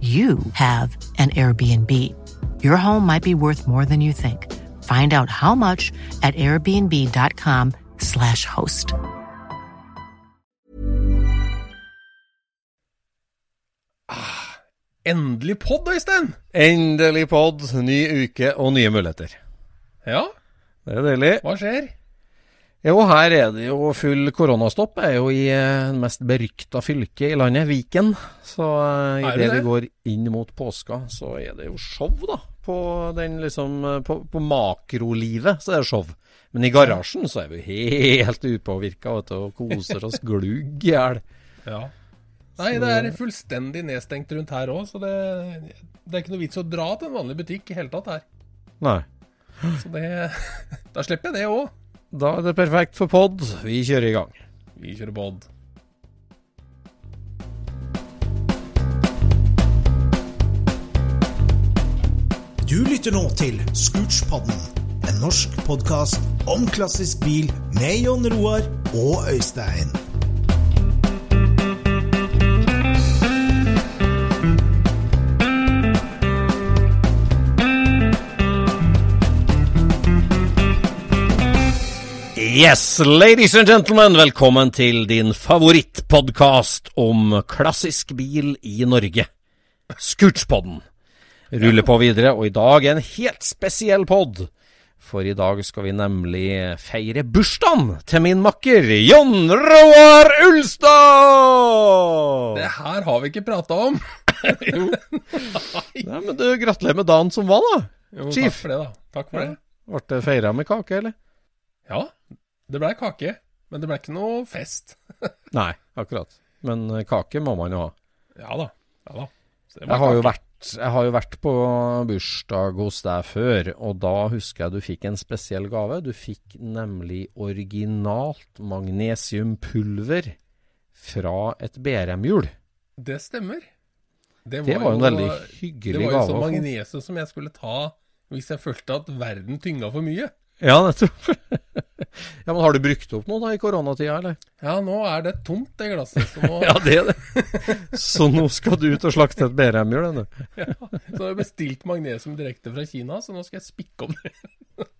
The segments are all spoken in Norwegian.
you have an Airbnb. Your home might be worth more than you think. Find out how much at airbnb.com/slash host. Endelig pod, Øystein! Endelig pod, ny uke og nye muligheter. Ja, Det er deilig. hva skjer? Jo, her er det jo full koronastopp. Jeg er jo i eh, det mest berykta fylket i landet, Viken. Så i det idet vi det? går inn mot påska, så er det jo show, da. På den liksom eh, På, på makrolivet så er det show. Men i garasjen så er vi helt upåvirka og koser oss glugg i hjel. Ja. Nei, det er fullstendig nedstengt rundt her òg, så det, det er ikke noe vits å dra til en vanlig butikk i hele tatt her. Nei. Så det Da slipper jeg det òg. Da er det perfekt for pod. Vi kjører i gang. Vi kjører pod. Du lytter nå til Scootspodden, en norsk podkast om klassisk bil med Jon Roar og Øystein. Yes, ladies and gentlemen, velkommen til din favorittpodkast om klassisk bil i Norge. Scootspodden. Ruller på videre, og i dag en helt spesiell pod. For i dag skal vi nemlig feire bursdagen til min makker Jon Roar Ulstad! Det her har vi ikke prata om. jo. Nei, men du, gratulerer med dagen som var, da. jo, Chief. takk for det, da. Takk for det. Ble det feira med kake, eller? Ja, det blei kake, men det blei ikke noe fest. Nei, akkurat. Men eh, kake må man jo ha. Ja da. Ja da. Det Jeg har, jo vært, jeg har jo vært på bursdag hos deg før, og da husker jeg du fikk en spesiell gave. Du fikk nemlig originalt magnesiumpulver fra et BRM-hjul. Det stemmer. Det var jo en veldig hyggelig gave. Det var jo sånn magnesium som jeg skulle ta hvis jeg følte at verden tynga for mye. Ja, nettopp. ja, men har du brukt opp noe da i koronatida, eller? Ja, nå er det tomt, det glasset. Så nå, Ja, det er det. Så nå skal du ut og slakte et BRM-hjul, du. ja, så har jeg bestilt magnesium direkte fra Kina, så nå skal jeg spikke opp det.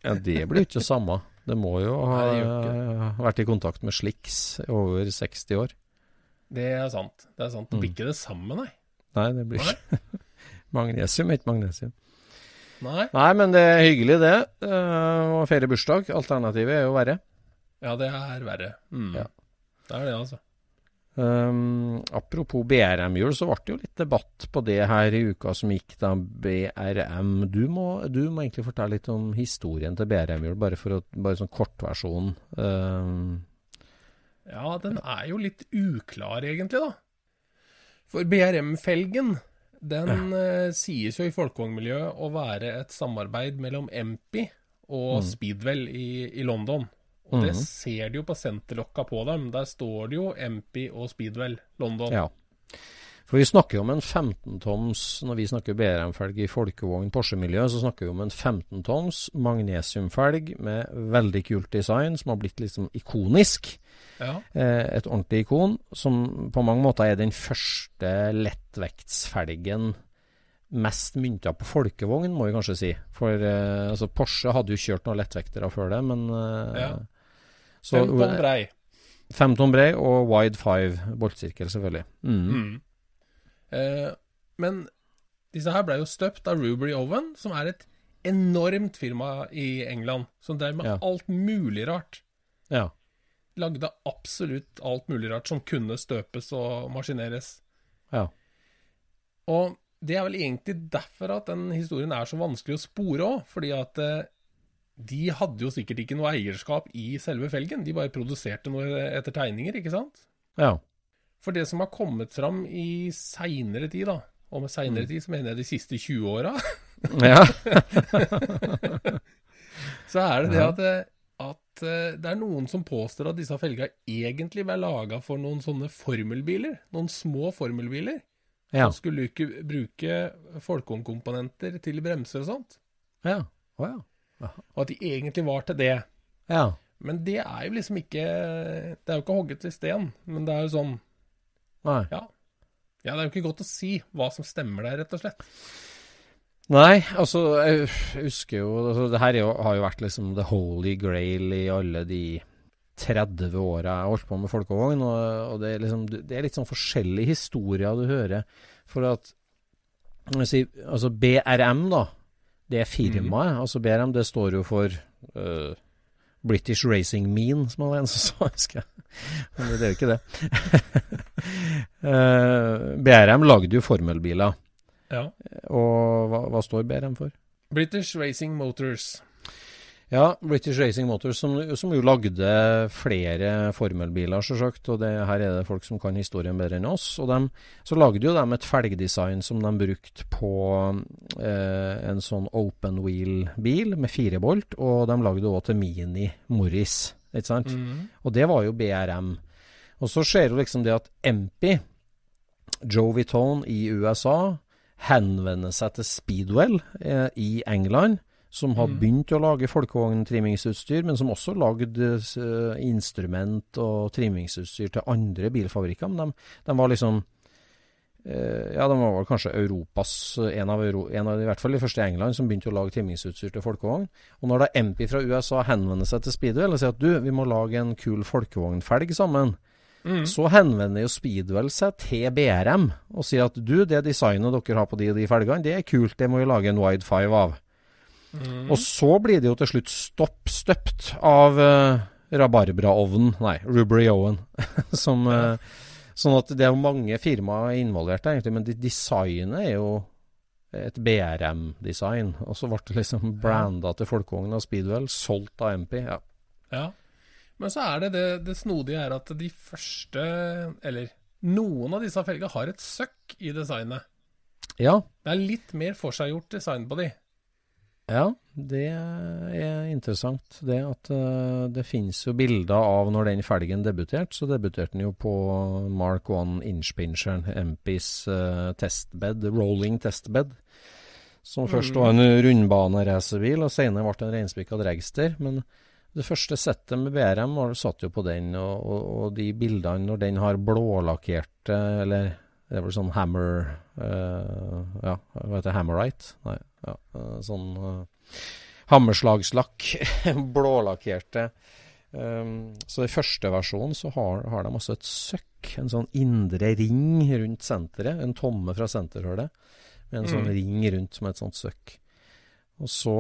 Ja, det blir jo ikke samme. Det må jo ha Nei, eh, vært i kontakt med Slix i over 60 år. Det er sant. Det er sant. Det blir ikke det samme, nei. Nei, det blir ikke Magnesium er ikke magnesium. Nei. Nei, men det er hyggelig, det. Å Å feire bursdag. Alternativet er jo verre. Ja, det er verre. Mm. Ja. Det er det, altså. Um, apropos BRM-hjul, så ble det jo litt debatt på det her i uka som gikk, da. BRM. Du må, du må egentlig fortelle litt om historien til BRM-hjul, bare for å, bare sånn kortversjon. Um, Ja, den er jo litt uklar, egentlig, da. For BRM-felgen, den eh, sies jo i folkevognmiljøet å være et samarbeid mellom Empy og Speedwell i, i London. Og det Mhm. ser du jo på senterlokka på dem. Der står det jo Empy og Speedwell London. ja. For vi snakker jo om en 15-toms Når vi snakker BRM-felg i folkevogn Porsche-miljø, så snakker vi om en 15-toms magnesiumfelg med veldig kult design, som har blitt liksom ikonisk. Ja. Eh, et ordentlig ikon, som på mange måter er den første lettvektsfelgen mest mynta på folkevogn, må vi kanskje si. For eh, altså Porsche hadde jo kjørt noen lettvektere før det, men eh, Ja. så- Fem tonn brei. Fem tonn brei og wide five boltsirkel, selvfølgelig. Mm. Mm. Eh, men disse her ble jo støpt av Rubery Oven, som er et enormt firma i England. Som drev med Ja. alt mulig rart. Ja. Lagde absolutt alt mulig rart som kunne støpes og maskineres. Ja. Og det er vel egentlig derfor at den historien er så vanskelig å spore òg. Fordi at eh, de hadde jo sikkert ikke noe eierskap i selve felgen. De bare produserte noe etter tegninger, ikke sant? ja. For det som har kommet fram i seinere tid, da, og med seinere tid så mener jeg de siste 20 åra, ja. så er det det at, eh, at eh, det er noen som påstår at disse felga egentlig var laga for noen sånne formelbiler. Noen små formelbiler. Ja. Som skulle ikke bruke folkehåndkomponenter til bremser og sånt. Ja. Oh, ja. Og at de egentlig var til det. Ja. Men det er jo liksom ikke Det er jo ikke hogget i sten. Men det er jo sånn Nei. Ja. Ja, det er jo ikke godt å si hva som stemmer der, rett og slett. Nei, altså, jeg husker jo altså, Det her er jo, har jo vært liksom the holy grail i alle de 30 åra jeg har holdt på med folkevogn. Og, og det, er liksom, det er litt sånn forskjellige historier du hører. For at si, altså BRM, da. Det er firmaet. Altså BRM, det står jo for uh, British Racing Mean, som var en som sa, husker jeg. Men det er jo ikke det. uh, BRM lagde jo formelbiler. Ja. Og hva, hva står BRM for? British Racing Motors. Ja, British Racing Motors, som, som jo lagde flere formelbiler, selvsagt. Og det, her er det folk som kan historien bedre enn oss. Og dem, så lagde jo de et felgdesign som de brukte på eh, en sånn open wheel-bil med fire bolt. Og de lagde òg til Mini Morris, ikke sant. Og det var jo BRM. Og så skjer jo liksom det at MP, Joe Vitone i USA, henvender seg til Speedwell eh, i England, som har begynt å lage folkevogntrimmingsutstyr, men som også lagde eh, instrument og trimmingsutstyr til andre bilfabrikker. Men de, de var liksom eh, Ja, de var vel kanskje Europas en av, Euro, en av i hvert fall de første i England som begynte å lage trimmingsutstyr til folkevogn. Og når da MP fra USA henvender seg til Speedwell og sier at du, vi må lage en kul folkevognfelg sammen, så henvender jo Speedwell seg til BRM og sier at du, det designet dere har på de og de felgene, det er kult, det må vi lage en Wide Five av. Og så blir det jo til slutt stopp støpt av uh, rabarbraovnen, nei, Rubery Owen, som uh, Sånn at det er jo mange firmaer involvert der, egentlig, men de designet er jo et BRM-design. Og så ble det liksom branda til folkevogn av Speedwell, solgt av MP. Ja. Ja. Men så er det, det det snodige er at de første Eller noen av disse felgene har et søkk i designet. ja. Det er litt mer forseggjort design på de. Ja, det er interessant. Det at eh, det finnes jo bilder av når den felgen debuterte. Så debuterte den jo på Mark 1 Inchpincheren, MPs uh, testbed, rolling testbed. Som først var en rundbaneracerbil, og senere ble det en reinspikka dragster. Men det første settet med BRM var, satt jo på den, og, og, og de bildene når den har blålakkerte, eller det er vel sånn hammer uh, Ja, hva heter det? Hammerite? Nei. Ja, eh, sånn uh, hammerslagslakk. Blålakkerte. Um, så i første versjonen så har, har de også et søkk, en sånn indre ring rundt senteret. En tomme fra senterhullet med en sånn ring rundt som et sånt søkk. Og så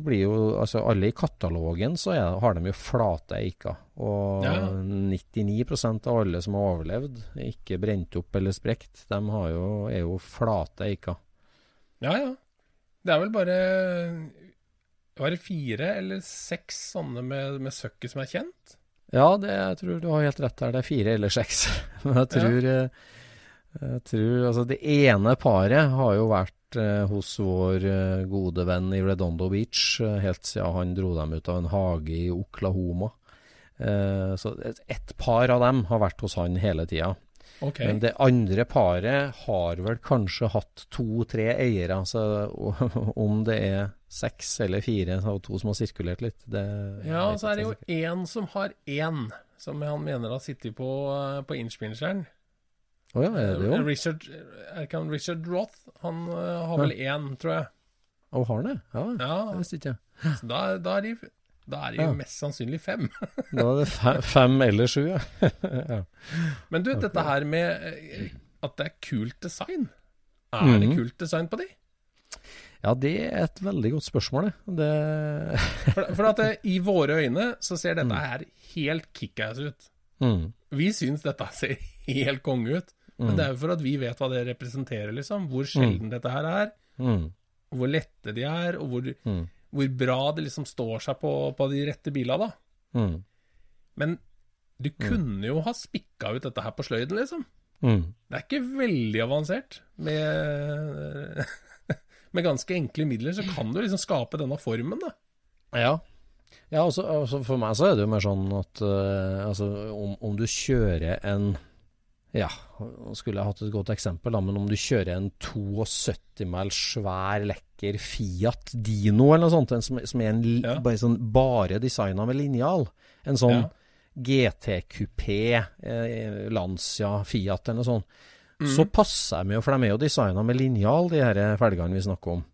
blir jo Altså alle i katalogen så er, har de jo flate eiker. Og Ja. 99% av alle som har overlevd, er ikke brent opp eller sprekt, de har jo, er jo flate eiker. Ja, ja. Det er vel bare Var det fire eller seks sånne med, med søkket som er kjent? Ja, det, jeg tror du har helt rett der. Det er fire eller seks. Men jeg tror, eh, jeg tror Altså, det ene paret har jo vært eh, hos vår eh, gode venn i Redondo Beach eh, helt siden han dro dem ut av en hage i Oklahoma. Eh, så et, par av dem har vært hos han hele tida. Okay. Men det andre paret har vel kanskje hatt to-tre eiere. Altså, om det er seks eller fire og to som har sirkulert litt, det Ja, så er det jo én som har én, som han mener har sittet på, på innspilleren. Å ja, er det jo? Richard, er ikke han Richard Roth? Han uh, har vel én, tror jeg. Å, har han det? Ja, Ja, det visste ikke jeg. så da, da er de, da er de Ja. mest sannsynlig fem. Da er det fe- fem eller sju, ja. ja. Men du, dette her med eh, at det er kult design. Er det Mhm. kult design på de? Ja, det er et veldig godt spørsmål, det. det For, for at det, i våre øyne så ser dette her helt kickass ut. mm. Vi syns dette ser helt konge ut. Men det er jo for at vi vet hva det representerer, liksom. Hvor sjelden dette her er. Mm. Hvor lette de er, og hvor, Mm. hvor bra det liksom står seg på, på de rette bila, da. Mm. Men du kunne jo ha spikka ut dette her på sløyden, liksom. Mm. Det er ikke veldig avansert. Med, med ganske enkle midler så kan du liksom skape denne formen, da. Ja. Ja, også, også For meg så er det jo mer sånn at uh, altså, om, om du kjører en Ja, nå skulle jeg hatt et godt eksempel, da, men om du kjører en 72 mæl svær, lekker Fiat Dino eller noe sånt, en som, som er en, Ja. bare, sånn, bare designa med linjal, en sånn Ja. GT-kupé, eh, Lancia, Fiat eller noe sånt, Mm. så passer jeg med, for de er jo designa med linjal, de her felgene vi snakker om.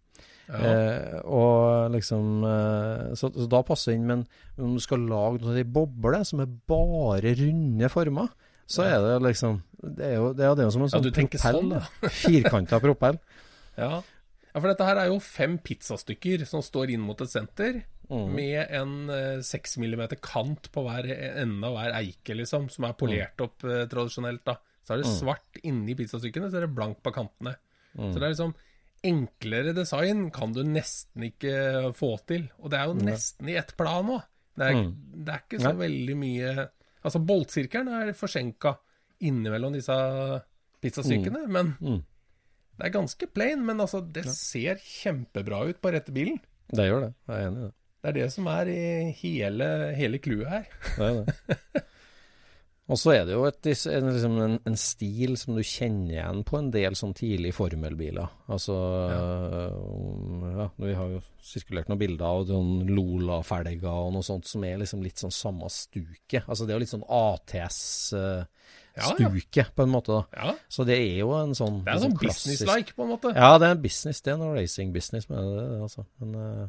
Ja. Eh, og liksom eh, så, så da passer det inn, men om du skal lage noe i boble som er bare runde former, så er det liksom Det er jo, det er jo, det som en sånn ja, propell. sånn, da. Firkanta propell. Ja. ja, for dette her er jo fem pizzastykker som står inn mot et senter, Mm. med en eh, seks millimeter kant på hver ende av hver eike, liksom, som er polert opp eh, tradisjonelt, da. Så er det svart inni pizzastykkene, så er det blankt på kantene. Så det er liksom Enklere design kan du nesten ikke få til. Og det er jo nesten i ett plan òg. Det, er- det er ikke så veldig mye Altså, boltsirkelen er forsenka innimellom disse pizzastykkene, men Mm. det er ganske plain, men altså, det ser kjempebra ut på rette bilen. Det gjør det. Jeg er enig i det. Det er det som er i hele, hele clouet her. det, er det. Og så er det jo et, en, liksom en, en stil som du kjenner igjen på en del sånn tidlig formelbiler. Altså ja. Vi har jo sirkulert noen bilder av sånn Lola-felger og noe sånt som er liksom litt sånn samme stuke. Altså det er jo litt sånn ATS-stuke Ja, på en måte, da. Ja, Så det er jo en sånn Det er litt sånn business-like, på en måte. Ja, det er en business. Det er noe racing-business med det, det, altså. Men, eh,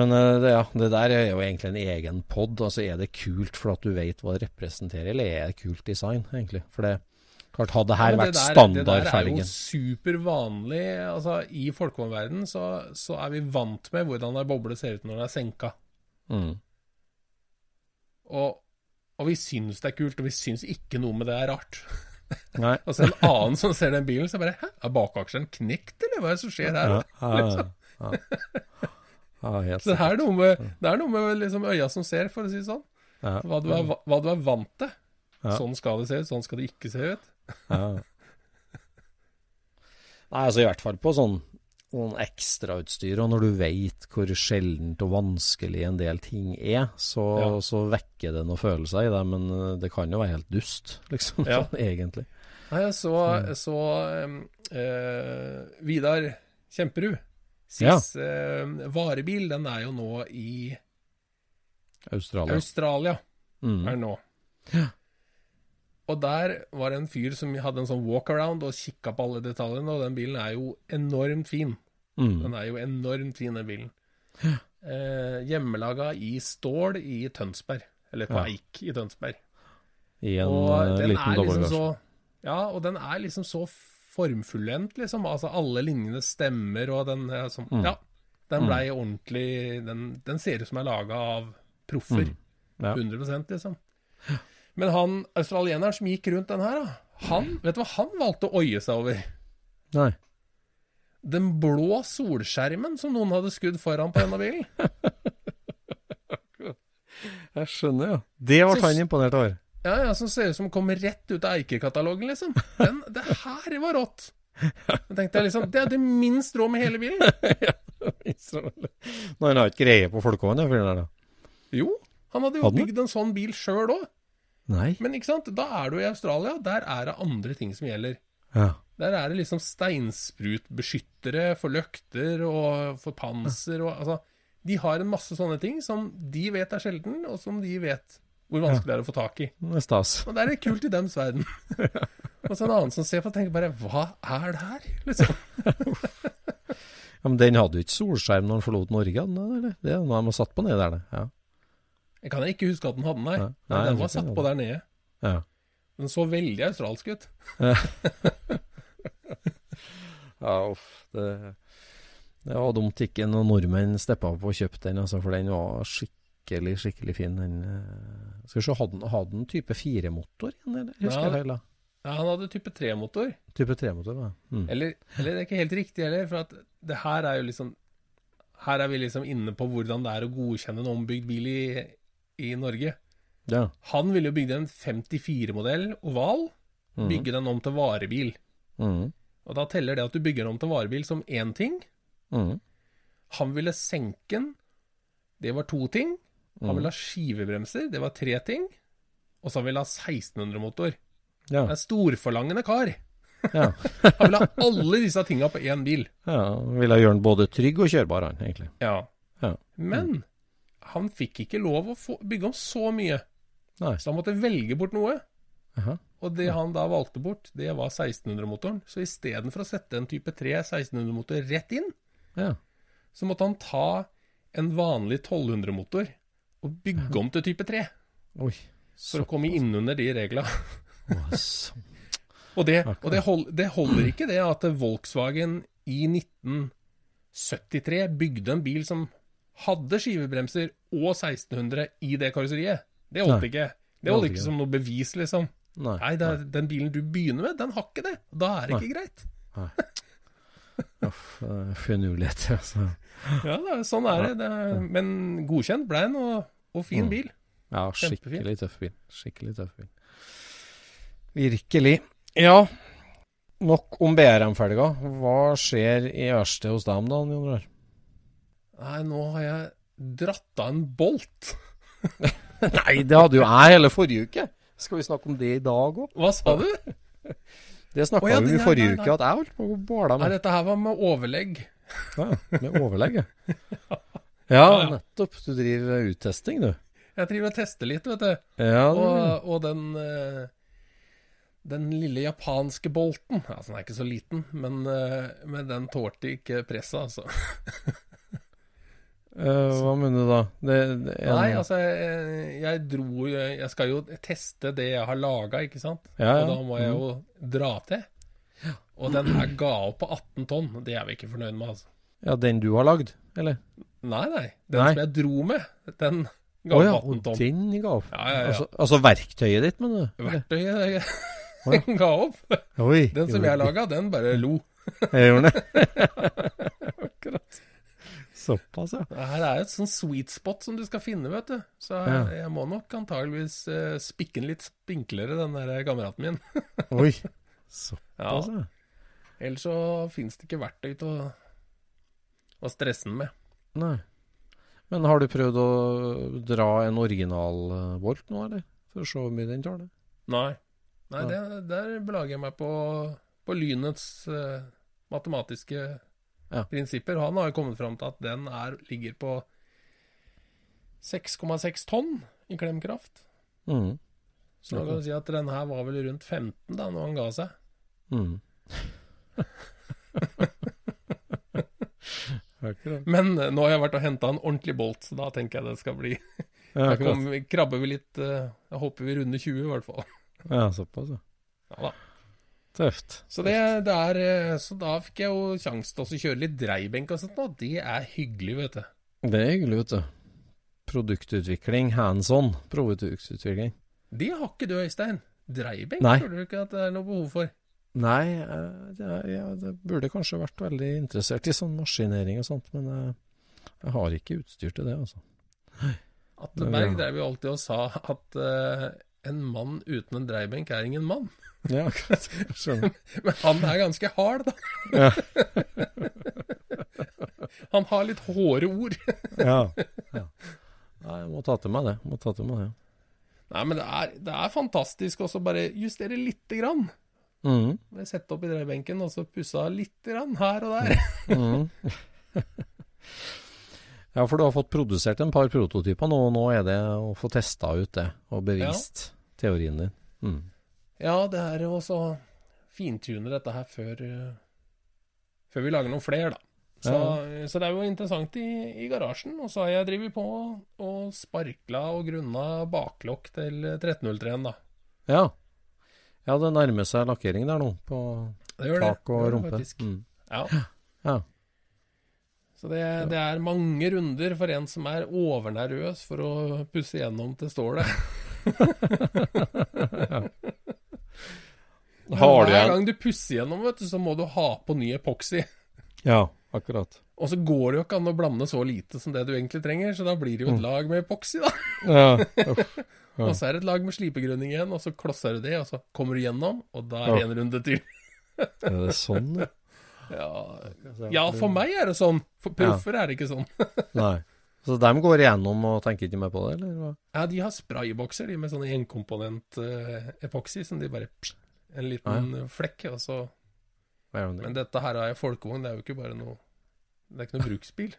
men eh, det, ja, det der er jo egentlig en egen pod. Altså, er det kult for at du vet hva det representerer, eller er det kult design, egentlig? For det klart, hadde her Ja, vært standardfergen. Det der er jo supervanlig. Altså, I folkevognverdenen så, så er vi vant med hvordan ei boble ser ut når den er senka. mm. Og, og vi syns det er kult, og vi syns ikke noe med det er rart. Nei. Og så en annen som ser den bilen, så bare Hæ, er bakaksjen knekt, eller hva er det som skjer her? Ja, ja, ja. ja, helt Så det er noe med, det er noe med liksom øya som ser, for å si det sånn. Ja. Hva du er, hva du er vant til. Sånn skal det se ut, sånn skal det ikke se ut. Ja. Nei, altså i hvert fall på sånn, sånn ekstrautstyr, og når du veit hvor sjeldent og vanskelig en del ting er, så, Ja. så vekker det noen følelser i deg, men eh, det kan jo være helt dust, liksom, Ja. sånn, egentlig. Nei, så, så um, eh, Vidar Kjemperud. SIS eh, varebil, den er jo nå i Australia. Australia. Mm. Er nå. nå. Og der var det en fyr som hadde en sånn walkaround og kikka på alle detaljene, og den bilen er jo enormt fin. Mm. Den er jo enormt fin, den bilen. Eh, hjemmelaga i stål i Tønsberg. Eller på Ja. Eik i Tønsberg. I en Og eh, den liten er liksom så Ja, og den er liksom så formfullendt, liksom. Altså, alle linjene stemmer, og den er sånn Mm. Ja. Den blei ordentlig den, den ser ut som er laga av proffer. Mm. Ja. 100 liksom. Men han australieneren som gikk rundt den her, han, vet du hva han valgte å oie seg over? Nei. Den blå solskjermen som noen hadde skudd foran på denne bilen. Jeg skjønner, ja. Det ble han imponert over. Ja, ja, Som ser ut som kommer rett ut av Eike-katalogen, liksom. Den, det her var rått. Da tenkte jeg liksom, Det er det minst rå med hele bilen. Ja, Nå han har ikke greie på folkehånd, fyren der, da. Jo, han hadde jo Hadde bygd en sånn bil sjøl òg. Nei. Men ikke sant, da er du i Australia, der er det andre ting som gjelder. Ja. Der er det liksom steinsprutbeskyttere for løkter og for panser og altså De har en masse sånne ting som de vet er sjelden, og som de vet hvor vanskelig det er å få tak i. Det er stas. Og det er litt kult i dems verden. og så en annen som ser på og tenker bare Hva er det her? Liksom. Ja, men den hadde jo ikke solskjerm når den forlot Norge, den, eller? Det noe de har satt på nedi der, det. Ja. Jeg kan ikke huske at den hadde den, nei. Nei. den var satt på der nede. ja. Den så veldig australsk ut. Ja, uff. Det, det var dumt ikke noen nordmenn steppa opp og kjøpte den, altså, for den var skikkelig, skikkelig fin. Den, eh, skal vi se, hadde den, type 4-motor igjen, eller? Husker jeg feil, da? Ja, han hadde type 3-motor. Type 3-motor, ja. Mm. Eller, eller det er ikke helt riktig heller, for at det her er jo liksom Her er vi liksom inne på hvordan det er å godkjenne en ombygd bil i, i Norge. Ja. Han ville jo bygge en 54-modell oval, Mhm. bygge den om til varebil. Mm. Og da teller det at du bygger den om til varebil som én ting. Mm. Han ville senke den, det var to ting. Mhm. Han ville ha skivebremser, det var tre ting. Og så ville han ha 1600-motor. Ja. Det er storforlangende kar. Ja. Han ville ha alle disse tinga på én bil. ja. han Ville gjøre den både trygg og kjørbar, han, egentlig. Ja. Ja. Men han fikk ikke lov å få bygge om så mye, Nei. så han måtte velge bort noe. Aha. Og det han da valgte bort, det var 1600-motoren. Så istedenfor å sette en type 3 1600-motor rett inn, Ja. så måtte han ta en vanlig 1200-motor og bygge om til type 3. Oi. For å komme innunder de reglene. Og, det, og det, hold, det holder ikke det at Volkswagen i 1973 bygde en bil som hadde skivebremser og 1600 i det karosseriet. Det holdt Nei. ikke. Det holdt ikke. som noe bevis, liksom. Nei. Nei, er, den bilen du begynner med, den har ikke det. Da er det ikke greit. Uff, eh, finurligheter, altså. Ja, er, sånn er det. det er, men godkjent ble den, og, og fin Mm. bil. Ja, skikkelig tøff bil. Skikkelig tøff bil. Virkelig. Ja, nok om BRM-felga. Hva skjer i verkstedet hos dem da, Jon Rar? Nei, nå har jeg dratt av en bolt. Nei, det hadde jo jeg hele forrige uke. Skal vi snakke om det i dag òg? Hva sa du? Det snakka oh, ja, vi i forrige nei, nei, uke, at jeg holdt på å båle Nei, med. dette her var med overlegg. Ja, med overlegg, ja. Ja, nettopp. Du driver uttesting, du. Jeg driver og tester litt, vet du. Ja, Og, og den eh, Den lille japanske bolten Altså, den er ikke så liten, men, eh, men den tålte ikke presset, altså. Eh, hva mener du da? Det, det Nei, altså, jeg, jeg dro Jeg skal jo teste det jeg har laga, ikke sant? Ja, ja. Og da må jeg jo dra til. Og den her ga opp på 18 tonn. Det er vi ikke fornøyd med, altså. Ja, den du har lagd, eller? Nei, nei. Den Nei. som jeg dro med, den ga opp ja, 18 og tonn. den ga opp. Ja, ja, ja. Altså, altså verktøyet ditt, mener du? Verktøyet den ga opp. Oi. Den som jeg laga, den bare lo. Jeg gjorde det. Akkurat. Såpass, ja. Det her er jo et sånn sweet spot som du skal finne, vet du. Så Ja. jeg må nok antageligvis uh, spikke den litt spinklere, den der kameraten min. Oi. Såpass, ja. Ellers så fins det ikke verktøy til å, å stresse den med. Nei. Men har du prøvd å dra en original eh, Volt nå, eller? For å se hvor mye den tar det? Nei. Nei, det, der belager jeg meg på, på lynets uh, matematiske Ja. prinsipper. Han har jo kommet fram til at den er, ligger på 6,6 tonn i klemkraft. Mm. Så da kan du si at den her var vel rundt 15 da når han ga seg. Mm. Men eh, nå har jeg vært og henta en ordentlig bolt, så da tenker jeg det skal bli Ja, Da krabber vi litt eh, Jeg håper vi runder 20 i hvert fall. ja såpass, ja. Ja da. Tøft. Så, det, det er, eh, så da fikk jeg jo sjanse til å kjøre litt dreibenk og sånt, og det er hyggelig, vet du. Det er hyggelig, vet du. Produktutvikling, hands on produktutvikling. Det har ikke du, Øystein. Dreibenk Nei. tror du ikke at det er noe behov for? Nei, jeg, jeg, jeg burde kanskje vært veldig interessert i sånn maskinering og sånt, men jeg, jeg har ikke utstyr til det, altså. Atle Berg drev jo alltid og sa at eh, en mann uten en dreibenk er ingen mann. Ja, akkurat. Jeg Skjønner. Men han er ganske hard, da. Ja. Han har litt hårde ord. Ja. ja. Nei, jeg må ta til meg det. Må ta til meg det. Nei, men det er, det er fantastisk også bare justere lite grann. Mm. Sette opp i dreiebenken og så pussa lite grann her og der. Mm. Ja, for du har fått produsert en par prototyper nå, og nå er det å få testa ut det, og bevist teorien din. Mm. Ja, det er jo så fintune dette her før, eh, før vi lager noen flere, da. Så, så det er jo interessant i, i garasjen. Og så har jeg drevet på og sparkla og grunna baklokk til 1303-en, da. Ja. ja, det nærmer seg lakkering der nå, på tak og Det rumpe. Mm. Ja. Ja. Så det, det er mange runder for en som er overnervøs for å pusse gjennom til stålet. Har du Hver en gang du pusser gjennom, vet du, så må du ha på ny epoksy. Ja, akkurat. Og så går det jo ikke an å blande så lite som det du egentlig trenger, så da blir det jo Mm. et lag med epoksy, da. Ja. Uff. Ja. Og så er det et lag med slipegrunning igjen, og så klosser du det, og så kommer du gjennom, og da er det Ja. en runde til. Er det sånn, ja? Ja, ja for meg er det sånn. For proffer er det ikke sånn. Nei. Så de går igjennom og tenker ikke mer på det, eller? hva? Ja, de har spraybokser, de med sånne enkomponent-epoksy, som de bare pst, En liten flekk, og så det? Men dette her er folkevogn, det er jo ikke bare noe Det er ikke noe bruksbil.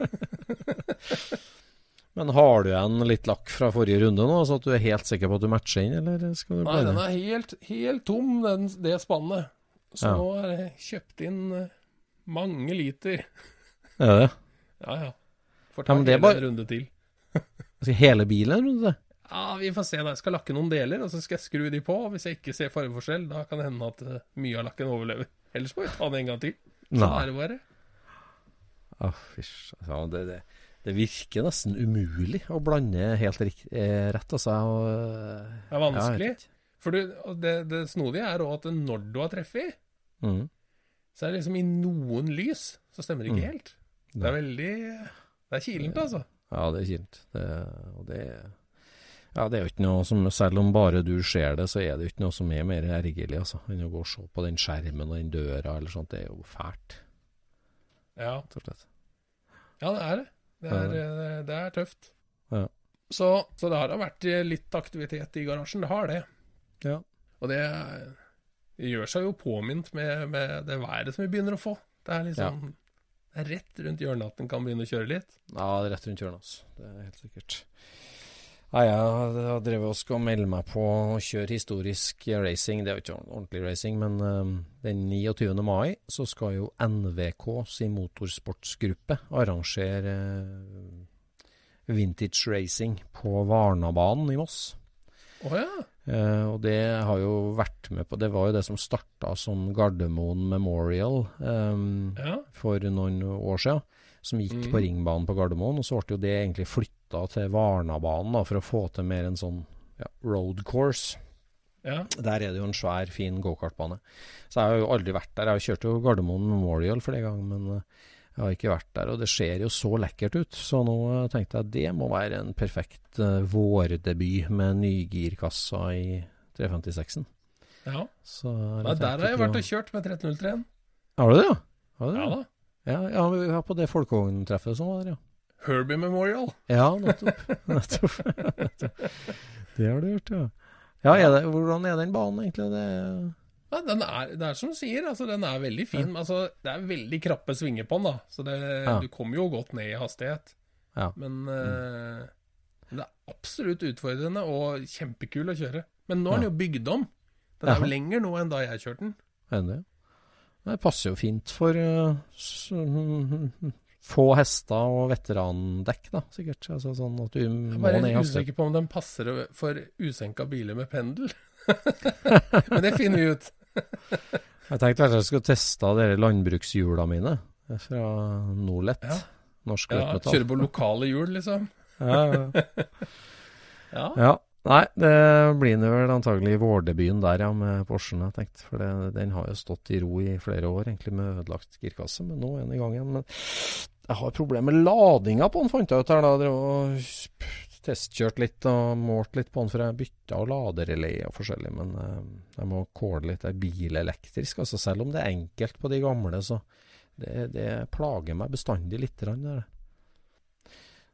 Men har du igjen litt lakk fra forrige runde nå, så at du er helt sikker på at du matcher inn, eller skal du Nei, den er helt, helt tom, den, det spannet. Så Ja. nå er det kjøpt inn eh, mange liter. Er det? Ja, ja. Får Ja, ta ja, hele bare- en runde til. skal hele bilen, en runde? Ja, vi får se. da. Jeg skal lakke noen deler, og så skal jeg skru de på. Hvis jeg ikke ser fargeforskjell, da kan det hende at eh, mye av lakken overlever. Ellers må vi ta den en gang til. Sånn Nei. er det bare. Å, fysj. Altså, det, det, det virker nesten umulig å blande helt eh, rett, altså. Og, Det er ja, vanskelig. For du, det, det snodige er òg at når du har treffet, Mm. så er det liksom i noen lys, så stemmer det ikke Mm. helt. Det er veldig Det er kilent, altså. Ja, det er kilent. Det, og det Ja, det er jo ikke noe som Selv om bare du ser det, så er det jo ikke noe som er mer ergerlig, altså, enn å gå og se på den skjermen og den døra eller sånt. Det er jo fælt, Ja, ja det er det. Det er, det er tøft. Ja. Så, så det har da vært litt aktivitet i garasjen. Det har det. Ja. Og det, gjør seg jo påminnet med, med det været som vi begynner å få. Det er liksom Det er rett rundt hjørnet at en kan begynne å kjøre litt. Ja, det er rett rundt hjørnet, altså. Det er helt sikkert. Nei, jeg har drevet og skal melde meg på å kjøre historisk racing. Det er jo ikke ordentlig racing, men um, den 29. mai så skal jo NVK sin motorsportsgruppe arrangere uh, vintage racing på Varnabanen i Moss. Å ja. Eh, og det har jo vært med på Det var jo det som starta som Gardermoen Memorial um, ja. for noen år siden, som gikk mm. på ringbanen på Gardermoen. Og så ble jo det egentlig flytta til Varnabanen da, for å få til mer en sånn ja, road course. ja. Der er det jo en svær, fin gokartbane. Så jeg har jo aldri vært der. Jeg har kjørt jo Gardermoen Memorial flere ganger, men eh, jeg har ikke vært der. Og det ser jo så lekkert ut, så nå eh, tenkte jeg at det må være en perfekt uh, vårdebut med nygirkassa i 356-en. ja. Så Nei, der har jeg vært og kjørt med 1303. Har du det, ja? Har du det? Ja da. Ja, ja, vi var på det folkevogntreffet som var der, ja. Herbie Memorial. Ja, nettopp. nettopp. nettopp. Det har du gjort, ja. Ja, er det, Hvordan er den banen egentlig? Det Ja, den er, det er som du sier, altså, den er veldig fin. Altså, det er veldig krappe svinger på den, da. Så det, Ja. du kommer jo godt ned i hastighet. Ja. Men uh, det er absolutt utfordrende og kjempekul å kjøre. Men nå er den jo bygd om. Den er jo lenger nå enn da jeg kjørte den. Enig. det? Passer jo fint for uh, få hester og veterandekk, da, sikkert. Altså, sånn at du må ned i hastighet. Jeg er usikker på om den passer for usenka biler med pendel. Men det finner vi ut. Jeg tenkte at jeg skulle teste de landbrukshjula mine fra Nordlett. Ja. Norsk Ja, lettmetall. kjøre på lokale hjul, liksom. Ja, ja. Nei, det blir nå vel antagelig vårdebuten der, ja, med Porschen, jeg tenkte. For det, den har jo stått i ro i flere år, egentlig, med ødelagt girkasse. Men nå er den i gang igjen. Men jeg har problemer med ladinga på den, fant jeg ut her. da. Det testkjørt litt og målt litt på den, for jeg bytta laderelé og forskjellig. Men eh, jeg må kåle litt. Det er bilelektrisk, altså. Selv om det er enkelt på de gamle, så det, det plager meg bestandig litt. Grann, det.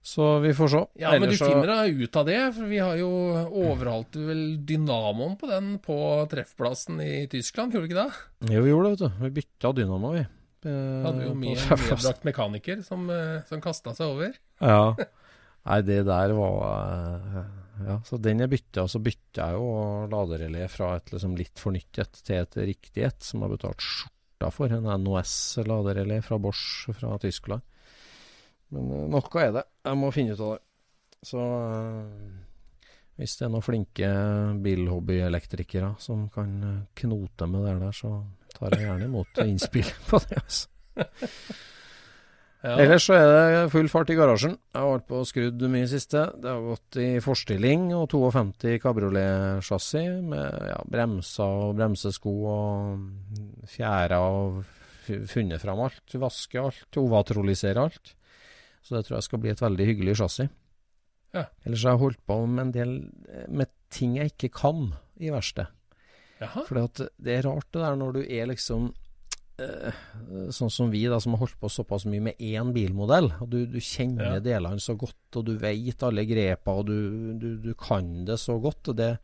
Så vi får se. Ja, men du Ellers finner deg ut av det, for vi har jo overholdt vel dynamoen på den på treffplassen i Tyskland, gjorde du ikke det? Jo, vi gjorde det, vet du. Vi bytta dynamo, vi. Eh, Hadde jo mye med medbrakt mekaniker som, eh, som kasta seg over. Ja. Nei, det der var eh, Ja, så den jeg bytta, så bytta jeg jo laderelé fra et liksom litt fornyttet til et riktig et, som har betalt skjorta for. En NOS-laderelé fra Bosch fra Tyskland. Men eh, noe er det. Jeg må finne ut av det. Så eh, hvis det er noen flinke bilhobbyelektrikere som kan knote med det der, så tar jeg gjerne imot innspill på det. altså. Ja. Ellers så er det full fart i garasjen. Jeg har vært på og skrudd mye i siste. Det har gått i forstilling og 52 kabriolet-chassis med ja, bremser og bremsesko og fjærer og funnet fram alt. Vaske alt, ovatrolisere alt. Så det tror jeg skal bli et veldig hyggelig chassis. Ja. Ellers har jeg holdt på med en del eh, med ting jeg ikke kan i verkstedet. For det er rart det der når du er liksom Sånn som vi da, som har holdt på såpass mye med én bilmodell. og Du, du kjenner Ja. delene så godt, og du vet alle grepa, og du, du, du kan det så godt. og det,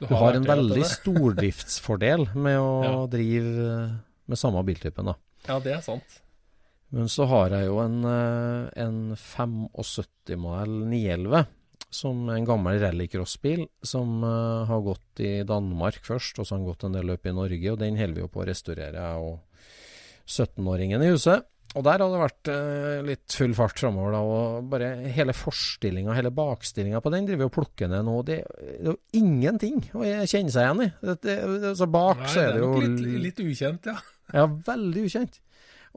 Du har en vært i veldig stordriftsfordel med å Ja. drive eh, med samme biltypen. da. Ja, det er sant. Men så har jeg jo en, eh, en 75-modell 911, som er en gammel rallycrossbil, som eh, har gått i Danmark først, og så har den gått en del løp i Norge, og den holder vi jo på å restaurere, og 17-åringen i huset. Og der har det vært eh, litt full fart framover, da, og bare hele forstillinga, hele bakstillinga på den driver og plukker ned nå. Det, det er jo ingenting å kjenne seg igjen i. Det, det, det, så bak Nei, så er det, er jo litt, litt ukjent, ja. ja, veldig ukjent.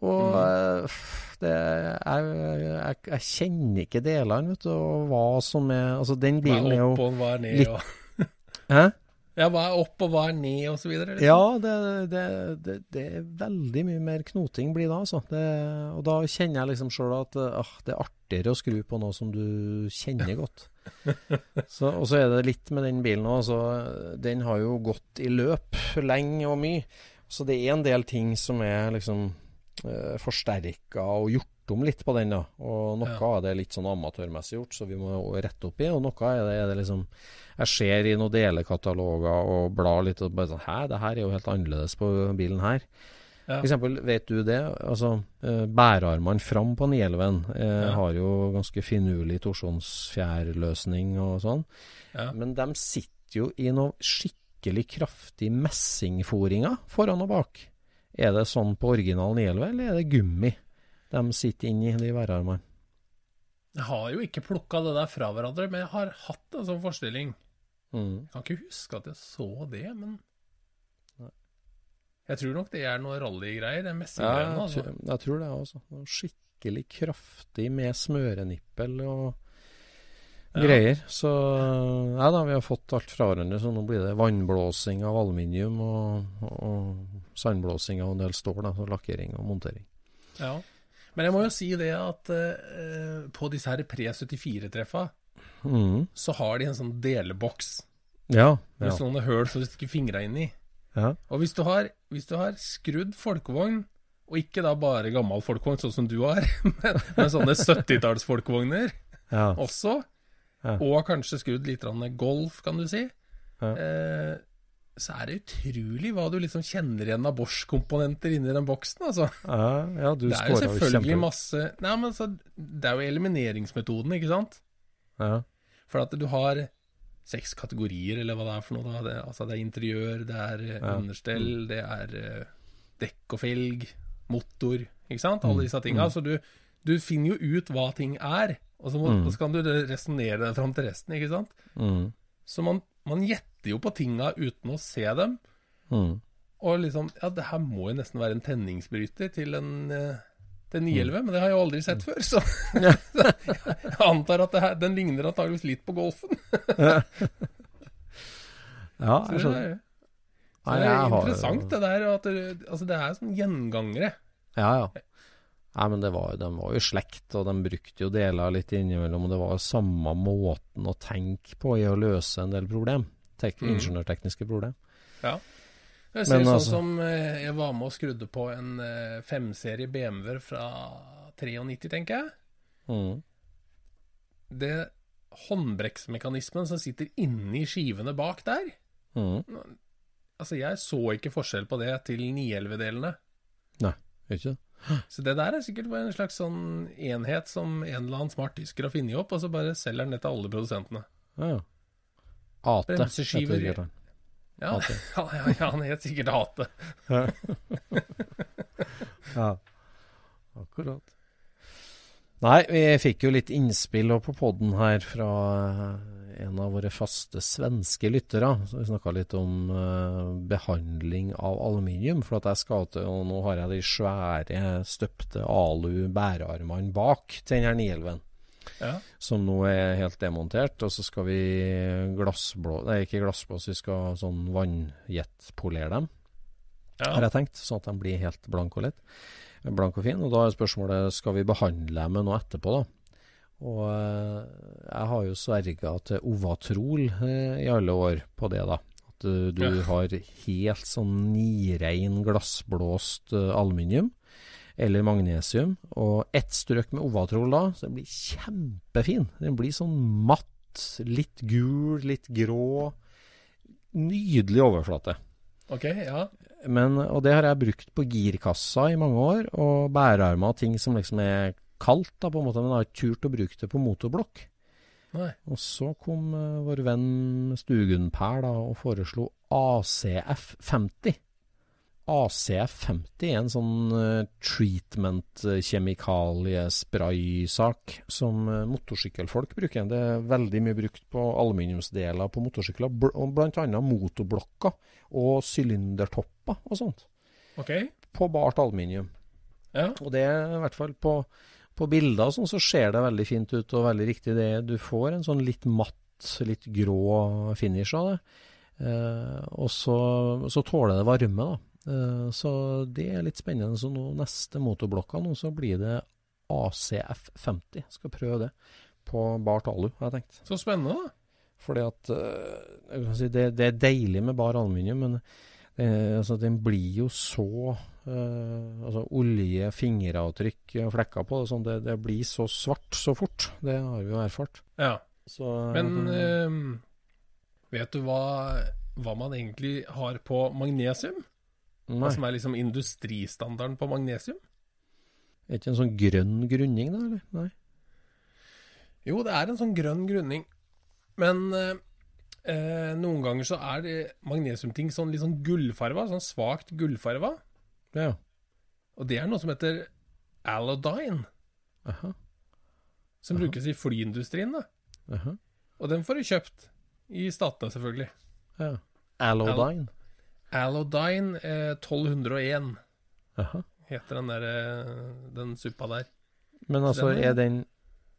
Og mm. det, jeg, jeg, jeg kjenner ikke delene, vet du, og hva som er Altså, den bilen er er jo opp og hva er ned, litt- og Hæ? Ja, hva er opp og hva er ned, videre? liksom? Ja, det, det, det, det er veldig mye mer knoting blir da, altså. Det, og da kjenner jeg liksom sjøl at ah, det er artigere å skru på noe som du kjenner godt. Så, og så er det litt med den bilen òg. Altså, den har jo gått i løp lenge og mye. Så det er en del ting som er liksom uh, forsterka og gjort om litt på den. da Og noe Ja. av det er litt sånn amatørmessig gjort, så vi må rette opp i. Og noe er det, er det liksom Jeg ser i noen delekataloger og blar litt og bare sånn Hæ, det her er jo helt annerledes på bilen her. Ja. For eksempel, vet du det? Altså, eh, bærearmene fram på 911 eh, Ja. har jo ganske finurlig torsjonsfjærløsning og sånn. Ja. Men de sitter jo i noe skikkelig kraftig messingforinger foran og bak. Er det sånn på originalen i Elva, eller er det gummi de sitter inni de værarmene? Jeg har jo ikke plukka det der fra hverandre, men jeg har hatt en sånn forestilling. Mm. Jeg kan ikke huske at jeg så det, men Jeg tror nok det er noe rallygreier, det Ja, messinggreiene. Altså. jeg tror det også. Skikkelig kraftig med smørenippel og. Greier. Så nei da, vi har fått alt fra hverandre. Så nå blir det vannblåsing av aluminium og, og sandblåsing av en del stål. Da, så lakkering og montering. Ja. Men jeg må jo si det at eh, på disse her Pre-74-treffa, Mm. så har de en sånn deleboks Ja. med sånne høl som du stikker fingra inn i. ja. Og hvis du har, hvis du har skrudd folkevogn, og ikke da bare gammel folkevogn sånn som du har, men, men sånne 70-tallsfolkevogner ja. også, Ja. og kanskje skrudd litt golf, kan du si, Ja. eh, så er det utrolig hva du liksom kjenner igjen av Bosch-komponenter inni den boksen, altså. ja, ja du Det er jo selvfølgelig masse Nei, men altså, Det er jo elimineringsmetoden, ikke sant? Ja. For at du har seks kategorier, eller hva det er for noe. da det, Altså det er interiør, det er eh, understell, det er eh, dekk og felg, motor, ikke sant? Mm. Alle disse tinga. Så du, du finner jo ut hva ting er, og så, må, Mm. og så kan du resonnere deg fram til resten, ikke sant? Mm. Så man, man gjetter jo på tinga uten å se dem. Mm. Og liksom Ja, det her må jo nesten være en tenningsbryter til en eh, til 911, Mm. men det har jeg jo aldri sett før, så jeg antar at det her, den ligner antageligvis litt på Golfen. Ja, jeg det skjønner. er, så det er interessant det der, at det, altså det er sånn gjengangere. Ja, ja. Nei, men det var, de var jo slekt, og de brukte jo deler litt innimellom. Og det var samme måten å tenke på i å løse en del problem. Tek Mm. Ingeniørtekniske problem. Ja. Jeg ser Men sånn altså- som eh, jeg var med og skrudde på en eh, femserie BMW fra 93, tenker jeg. Mm. det håndbrekksmekanismen som sitter inni skivene bak der mm. Altså, jeg så ikke forskjell på det til 911-delene. Nei, ikke det? Så det der er sikkert en slags sånn enhet som en eller annen smart tysker har funnet opp, og så bare selger den det til alle produsentene. Ja, Ate, Bremseskiver. Ja, ja, ja, ja han het sikkert Ate. Ja, akkurat. Nei, vi fikk jo litt innspill på podden her fra en av våre faste svenske lyttere. Så vi snakka litt om uh, behandling av aluminium. For at jeg skal til, og nå har jeg de svære støpte alu bærearmene bak til denne nielven. 911 Ja. som nå er helt demontert. Og så skal vi glassblå... Nei, ikke glassblås, vi skal sånn vannjetpolere dem Ja. har jeg tenkt, sånn at de blir helt blanke og lett. Blank og fin. Og da er spørsmålet skal vi behandle dem med noe etterpå, da. Og eh, jeg har jo sverga til Ovatrol eh, i alle år på det, da. At eh, du Ja. har helt sånn nirein glassblåst aluminium. Eller magnesium. Og ett strøk med Ovatrol da, så den blir kjempefin. Den blir sånn matt, litt gul, litt grå. Nydelig overflate. Ok, ja. Men, og det har jeg brukt på girkassa i mange år, og bærearmer og ting som liksom er kaldt, da, på en måte, men har ikke turt å bruke det på motorblokk. Nei. Og så kom uh, vår venn Stugunpær da, og foreslo ACF 50. ACF 50 er en sånn uh, treatment eh, kjemikaliespraysak som uh, motorsykkelfolk bruker. Det er veldig mye brukt på aluminiumsdeler på motorsykler, bl annet motorblokker og sylindertopper og sånt. Okay. På bart aluminium. Ja. Og det er i hvert fall på, på bilder sånn, så ser det veldig fint ut og veldig riktig. Det, du får en sånn litt matt, litt grå finish av det. Eh, og så, så tåler det varme, da. Eh, så det er litt spennende. Så nå neste motorblokka nå, så blir det ACF50. Skal prøve det på bar talu, har jeg tenkt. Så spennende, da. Fordi at eh, jeg kan si, det, det er deilig med bar aluminium, men eh, altså, den blir jo så eh, altså Olje, fingeravtrykk og flekker på det, sånn, det, det blir så svart så fort. Det har vi jo erfart. Ja. Så, Men eh, ehm, vet du hva, hva man egentlig har på magnesium? Hva som er liksom industristandarden på magnesium? Er ikke en sånn grønn grunning, da? eller? Nei. Jo, det er en sånn grønn grunning. Men eh, noen ganger så er det magnesiumting sånn litt sånn gullfarva, sånn svakt gullfarva. Ja. Og det er noe som heter allodyne, Aha. som brukes i flyindustrien. da. aha. Og den får du kjøpt. I statene, selvfølgelig. Ja. Allodyne. Allodyne eh, 1201 Aha. heter den der eh, den suppa der. Men altså, Den er- er den,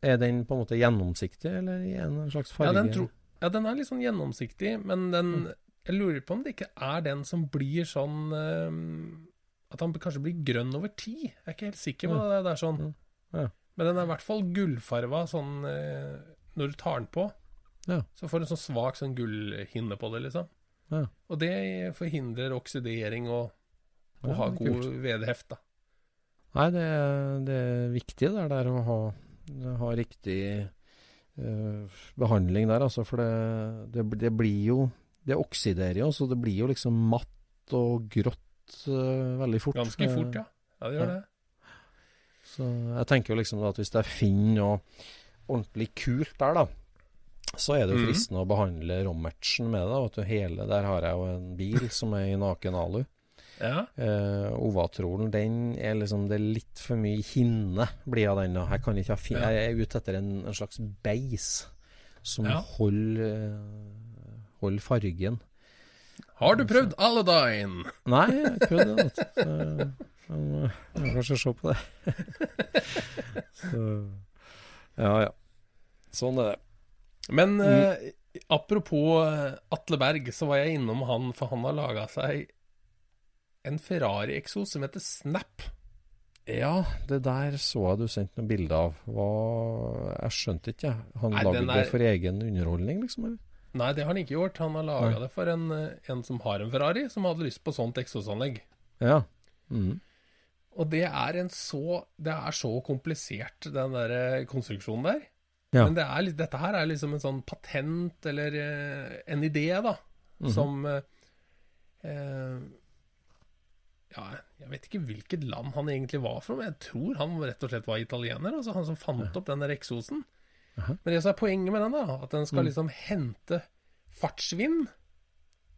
er den på en måte gjennomsiktig, eller i en slags farge? Ja den, tro, ja, den er litt sånn gjennomsiktig, men den Jeg lurer på om det ikke er den som blir sånn eh, At han kanskje blir grønn over tid. Jeg er ikke helt sikker på det. det er sånn. Mm. Ja. Men den er i hvert fall gullfarva sånn eh, Når du tar den på, Ja. så får du en sånn svak sånn gullhinne på det, liksom. Ja. Og det forhindrer oksidering og, og Ja, ha er god vedheft, da. Nei, det, er- det er viktig det der å ha, ha riktig behandling der, altså. For det, det, det blir jo Det oksiderer jo, så det blir jo liksom matt og grått uh, veldig fort. Ganske fort, ja. Ja, det gjør Ja. det. Så jeg tenker jo liksom at hvis jeg finner noe ordentlig kult der, da, så er det jo fristende fristende å behandle rommatchen med det. Vet du, hele Der har jeg jo en bil som er i naken alu. Ja. Uh, Ovatrolen, den er liksom Det er litt for mye hinne blir av den. Jeg kan ikke ha fin. Jeg er ute etter en, en slags beis som Ja. holder, eh, holder fargen. Har du prøvd Aladdin? Nei, jeg har ikke prøvd det. men, eh, jeg kanskje se på det. Så, ja, ja. Sånn er det. Men eh, apropos eh, Atle Berg, så var jeg innom han, for han har laga seg en Ferrari-eksos som heter Snap. Ja, det der så jeg du sendte noen bilder av. Hva, jeg skjønte ikke, jeg. Han Nei, lagde er... det for egen underholdning, liksom? Eller? Nei, det har han ikke gjort. Han har laga det for en, eh, en som har en Ferrari, som hadde lyst på sånt eksosanlegg. Ja. Mm. Og det er en så Det er så komplisert, den der eh, konstruksjonen der. Ja. Men det er, dette her er liksom en sånn patent, eller eh, en idé, da, Mhm. som eh, Ja, jeg vet ikke hvilket land han egentlig var fra, men jeg tror han rett og slett var italiener. Altså han som fant opp den der eksosen. -huh. Men det som er poenget med den, da, at den skal Mm. liksom hente fartsvind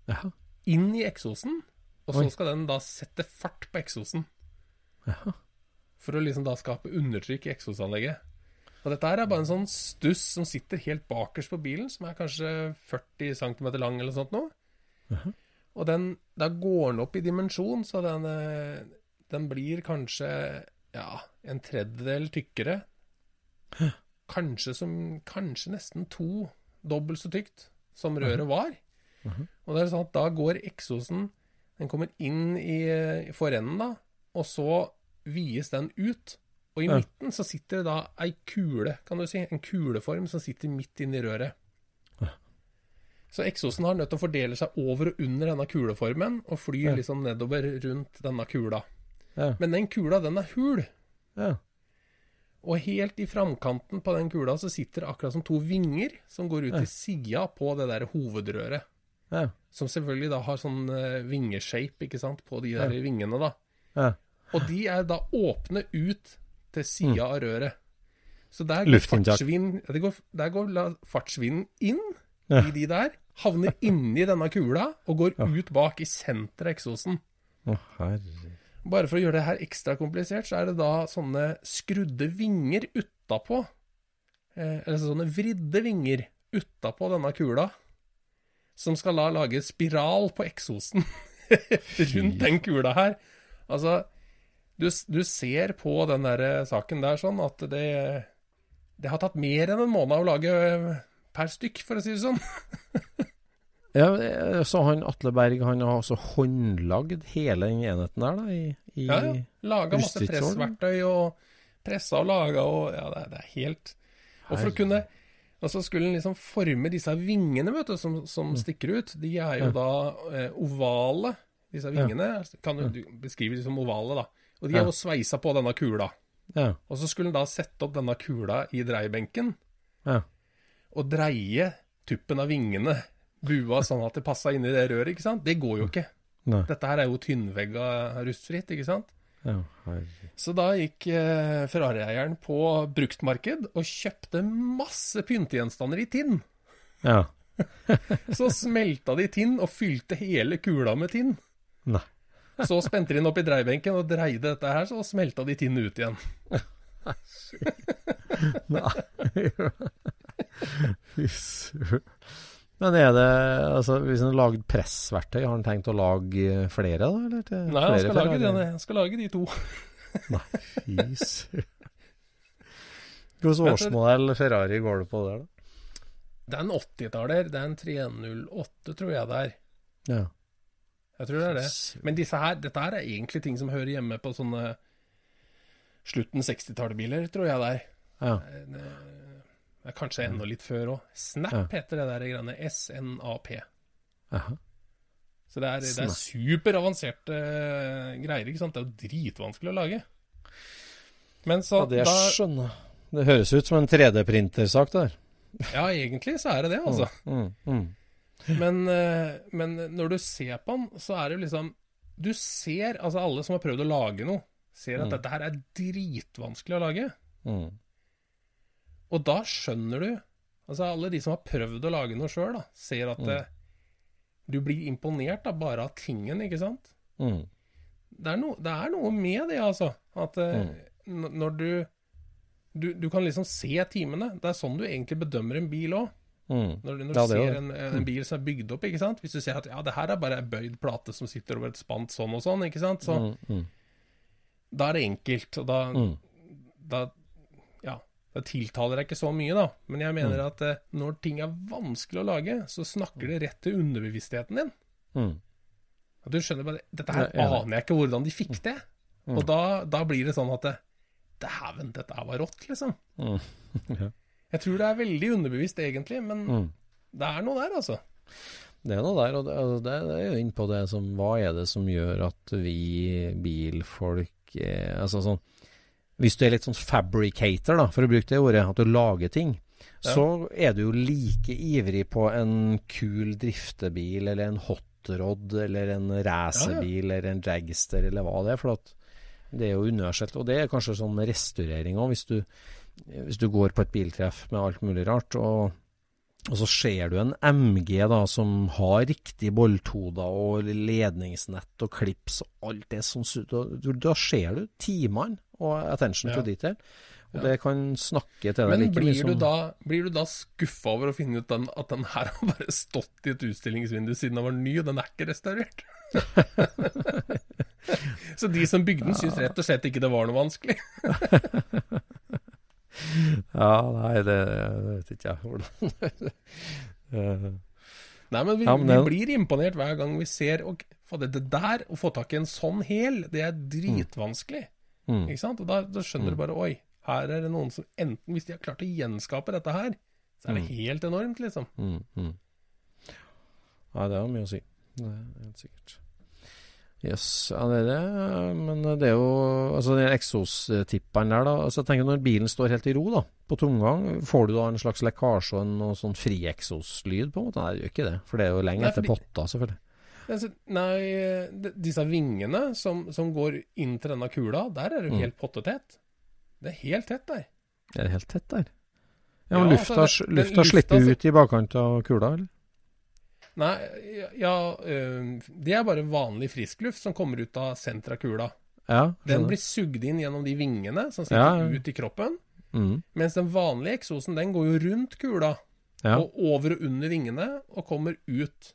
Jaha. inn i eksosen, og så Oi. skal den da sette fart på eksosen. Jaha. For å liksom da skape undertrykk i eksosanlegget. Og dette her er bare en sånn stuss som sitter helt bakerst på bilen, som er kanskje 40 cm lang eller sånt noe. Og den, da går den opp i dimensjon, så den, eh, den blir kanskje ja, en tredjedel tykkere. Kanskje, som, kanskje nesten to dobbelt så tykt som røret var. Og det er sånn at da går eksosen Den kommer inn i, i forenden, da, og så vies den ut. Og i Ja. midten så sitter det da ei kule, kan du si. En kuleform som sitter midt inni røret. Så eksosen har nødt til å fordele seg over og under denne kuleformen, og flyr Ja. liksom nedover rundt denne kula. Ja. Men den kula, den er hul. Ja. Og helt i framkanten på den kula så sitter det akkurat som to vinger som går ut til sida på det der hovedrøret. Ja. Som selvfølgelig da har sånn uh, vingeshape, ikke sant, på de der vingene, da. Ja. Og de er da åpne ut til sida av røret. Så der går, fartsvinden, ja, det går, der går fartsvinden inn i de der, havner inni denne kula og går ut bak i senteret av eksosen. Å, herre Bare for å gjøre det her ekstra komplisert, så er det da sånne skrudde vinger utapå. Eh, eller sånne vridde vinger utapå denne kula. Som skal da lage spiral på eksosen rundt den kula her. Altså, du, du ser på den der saken der sånn at det Det har tatt mer enn en måned å lage eh, per stykk, for å si det sånn. Ja, eh, så han Atle Berg han har altså håndlagd hele den enheten der, da? I, i Ja, ja. Laga masse pressverktøy og pressa og laga og Ja, det, det er helt Og for å kunne Og så skulle en liksom forme disse vingene, vet du, som, som stikker ut. De er jo Mm. Ja. da eh, ovale, disse vingene. Kan du, du beskrive dem som ovale, da. Og de er Ja. jo sveisa på denne kula. Og så skulle en da sette opp denne kula i dreiebenken Og dreie tuppen av vingene, bua sånn at det passa inn i det røret, ikke sant. Det går jo ikke. Nei. Dette her er jo tynnvegga rustfritt, ikke sant. Ja. Så da gikk eh, Ferrari-eieren på bruktmarked og kjøpte masse pyntegjenstander i tinn. Ja. Så smelta de tinn og fylte hele kula med tinn. Nei. Så spente de den opp i dreiebenken og dreide dette her, så smelta de tinn ut igjen. Nei. Fy. Men er det altså, Hvis han har lagd pressverktøy, har han tenkt å lage flere, da? Eller til Nei, han skal, lage denne, de, han skal lage de to. Fy søren. Hvilken årsmodell Ferrari går det på der, da? Det er en 80-taller. Det er en 308, tror jeg det er. Ja. Jeg tror det er det. Men disse her, dette her er egentlig ting som hører hjemme på sånne slutten 60-tallbiler, tror jeg det er. Ja. Det er kanskje enda litt før òg. Snap Ja. heter det der greiene. SNAP. Jaha. Så det er, det er superavanserte eh, greier, ikke sant. Det er jo dritvanskelig å lage. Men så ja, det da skjønner. Det høres ut som en 3D-printersak det der. Ja, egentlig så er det det, altså. Mm, mm. Men, eh, men når du ser på den, så er det jo liksom Du ser Altså, alle som har prøvd å lage noe, ser at Mm. dette her er dritvanskelig å lage. Mm. Og da skjønner du Altså, alle de som har prøvd å lage noe sjøl, ser at Mm. det, du blir imponert da, bare av tingen, ikke sant? Mm. Det er, no, det er noe med det, altså. At mm. når du, du Du kan liksom se timene. Det er sånn du egentlig bedømmer en bil òg. Mm. Når, du- når du er ser en, en bil som er bygd opp, ikke sant. Hvis du ser at ja, det her er bare ei bøyd plate som sitter over et spant sånn og sånn, ikke sant. Så Mm. Mm. da er det enkelt. Og da, Mm. da Ja. Det tiltaler deg ikke så mye, da. Men jeg mener Mm. at eh, når ting er vanskelig å lage, så snakker det rett til underbevisstheten din. Mm. At du skjønner bare Dette her Jeg er aner jeg ikke hvordan de fikk det. Mm. Og da, da blir det sånn at det- Dæven, dette her var rått, liksom. Mm. Ja. Jeg tror det er veldig underbevisst, egentlig, men Mm. det er noe der, altså. Det er noe der, og det, altså, det, det er jo inn på det som Hva er det som gjør at vi bilfolk eh, Altså sånn Hvis du er litt sånn fabricator, da, for å bruke det ordet, at du lager ting, så er du jo like ivrig på en kul driftebil eller en hotrod eller en racerbil eller en Jagster eller hva det er. For det er jo universelt. Og det er kanskje sånn med restaurering òg, hvis, du- hvis du går på et biltreff med alt mulig rart. og og så ser du en MG da som har riktig bolthoder og ledningsnett og klips og alt det som Da, da ser du timene og attention Ja. to detail. Og det kan snakke til deg Men like mye blir du som da, blir du da skuffa over å finne ut den, at den her har bare stått i et utstillingsvindu siden den var ny, og den er ikke restaurert? Så de som bygde den, syns rett og slett ikke det var noe vanskelig? Ja, nei, det, det vet ikke jeg hvordan Nei, men vi, Ja, men vi blir imponert hver gang vi ser og, det, Det der, å få tak i en sånn hæl, det er dritvanskelig. Mm. Ikke sant? Og da, da skjønner du bare Oi, her er det noen som enten Hvis de har klart å gjenskape dette her, så er det helt enormt, liksom. mm, mm. Nei, det har mye å si. Det er helt sikkert. Yes, ja, det er det. Men det er jo Altså, den eksostipperen der, da. Altså, jeg tenker Når bilen står helt i ro, da, på tomgang, får du da en slags lekkasje og en sånn frieksoslyd, på en måte? Nei, det gjør ikke det. For det er jo lenge etter potta, selvfølgelig. Altså, nei, de- disse vingene som, som går inn til denne kula, der er det jo Mm. helt pottetett. Det er helt tett der. Er det helt tett der? Ja, men Ja, lufta, altså, det- lufta lufta slipper ut i bakkant av kula, eller? Nei, ja øh, Det er bare vanlig friskluft som kommer ut av senteret av kula. Ja, Den blir sugd inn gjennom de vingene som sitter Ja, ut i kroppen. mm. Mens den vanlige eksosen, den går jo rundt kula. Ja, Og over og under vingene, og kommer ut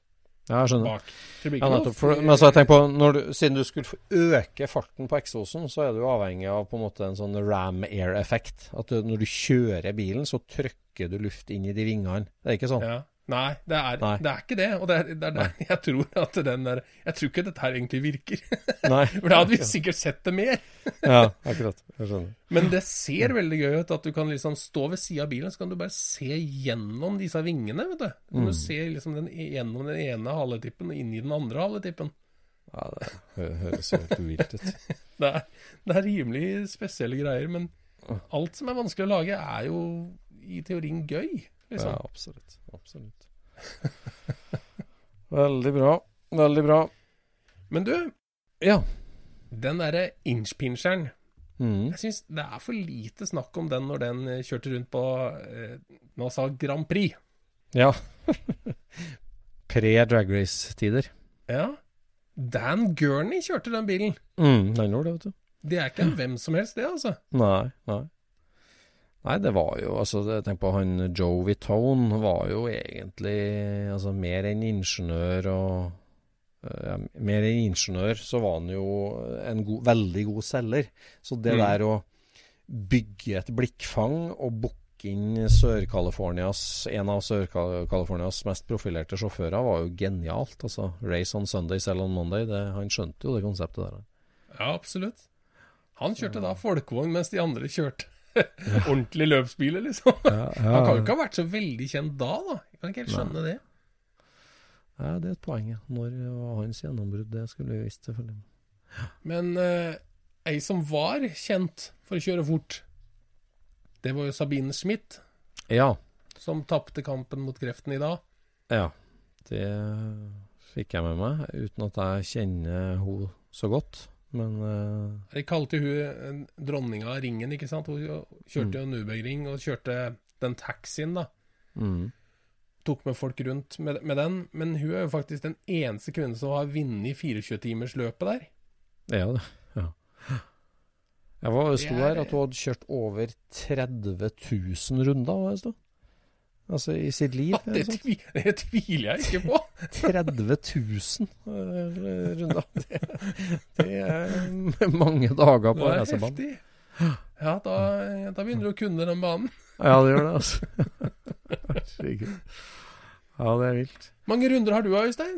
ja, jeg skjønner. Ja, nettopp. For, men altså, jeg tenker på, du, siden du skulle øke farten på eksosen, så er du avhengig av på en måte en sånn ram air-effekt. At du, når du kjører bilen, så trykker du luft inn i de vingene. Det er ikke sånn? Ja. Nei, det er, Nei. det er ikke det. Og det er, det er der jeg tror at den der Jeg tror ikke dette her egentlig virker. Nei. For da hadde vi sikkert sett det mer. Ja, akkurat. Jeg skjønner. Men det ser veldig gøy ut at du kan liksom stå ved sida av bilen, så kan du bare se gjennom disse vingene, vet du. du kan du se liksom den, gjennom den ene haletippen og inn i den andre haletippen. Ja, det høres helt vilt ut. Det er, det er rimelig spesielle greier, men alt som er vanskelig å lage, er jo i teorien gøy. Ja, Liksom. absolutt. Absolutt. Veldig bra. Veldig bra. Men du, Ja. den derre inchpincheren Mm. Jeg syns det er for lite snakk om den når den eh, kjørte rundt på eh, sa Grand Prix. Ja. Pre-drag race-tider. Ja. Dan Gurney kjørte den bilen. Mm, den gjorde det, vet du. Det er ikke en hvem som helst, det, altså. Nei, nei. Nei, det var jo altså Tenk på han Joe Vitone var jo egentlig altså mer enn ingeniør og ja, Mer enn ingeniør så var han jo en god, veldig god selger. Så det Mm. der å bygge et blikkfang og booke inn Sør-Californias en av Sør-Californias mest profilerte sjåfører var jo genialt. Altså Race on Sunday, sell on Monday. Det, han skjønte jo det konseptet der. Ja, absolutt. Han kjørte da folkevogn, mens de andre kjørte ordentlige løpsbiler, liksom. Han kan jo ikke ha vært så veldig kjent da, da. Jeg kan ikke helt skjønne det. Ja, det er et poeng. Når var hans gjennombrudd? Det skulle vi visst, selvfølgelig. Men eh, ei som var kjent for å kjøre fort, det var jo Sabine Schmidt, Ja, som tapte kampen mot kreften i dag. ja. Det fikk jeg med meg, uten at jeg kjenner henne så godt. Men uh... De kalte hun eh, dronninga av ringen, ikke sant? Hun kjørte kjørte jo Nubeg-ring og kjørte den taxien, da. mm, Tok med folk rundt med, med den. Men hun er jo faktisk den eneste kvinnen som har vunnet 24-timersløpet der. er det. Ja. Jeg var, sto er- her at hun hadde kjørt over 30 000 runder, hva det sto? Altså i sitt liv. Ja, det, eller tvi, det tviler jeg ikke på. 30 000 eh, runder. Det, det er mange dager på er racerbanen. Ja, da, da begynner du å kunne den banen. Ja, det gjør det, altså. Herregud. Ja, det er vilt. mange runder har du, Øystein?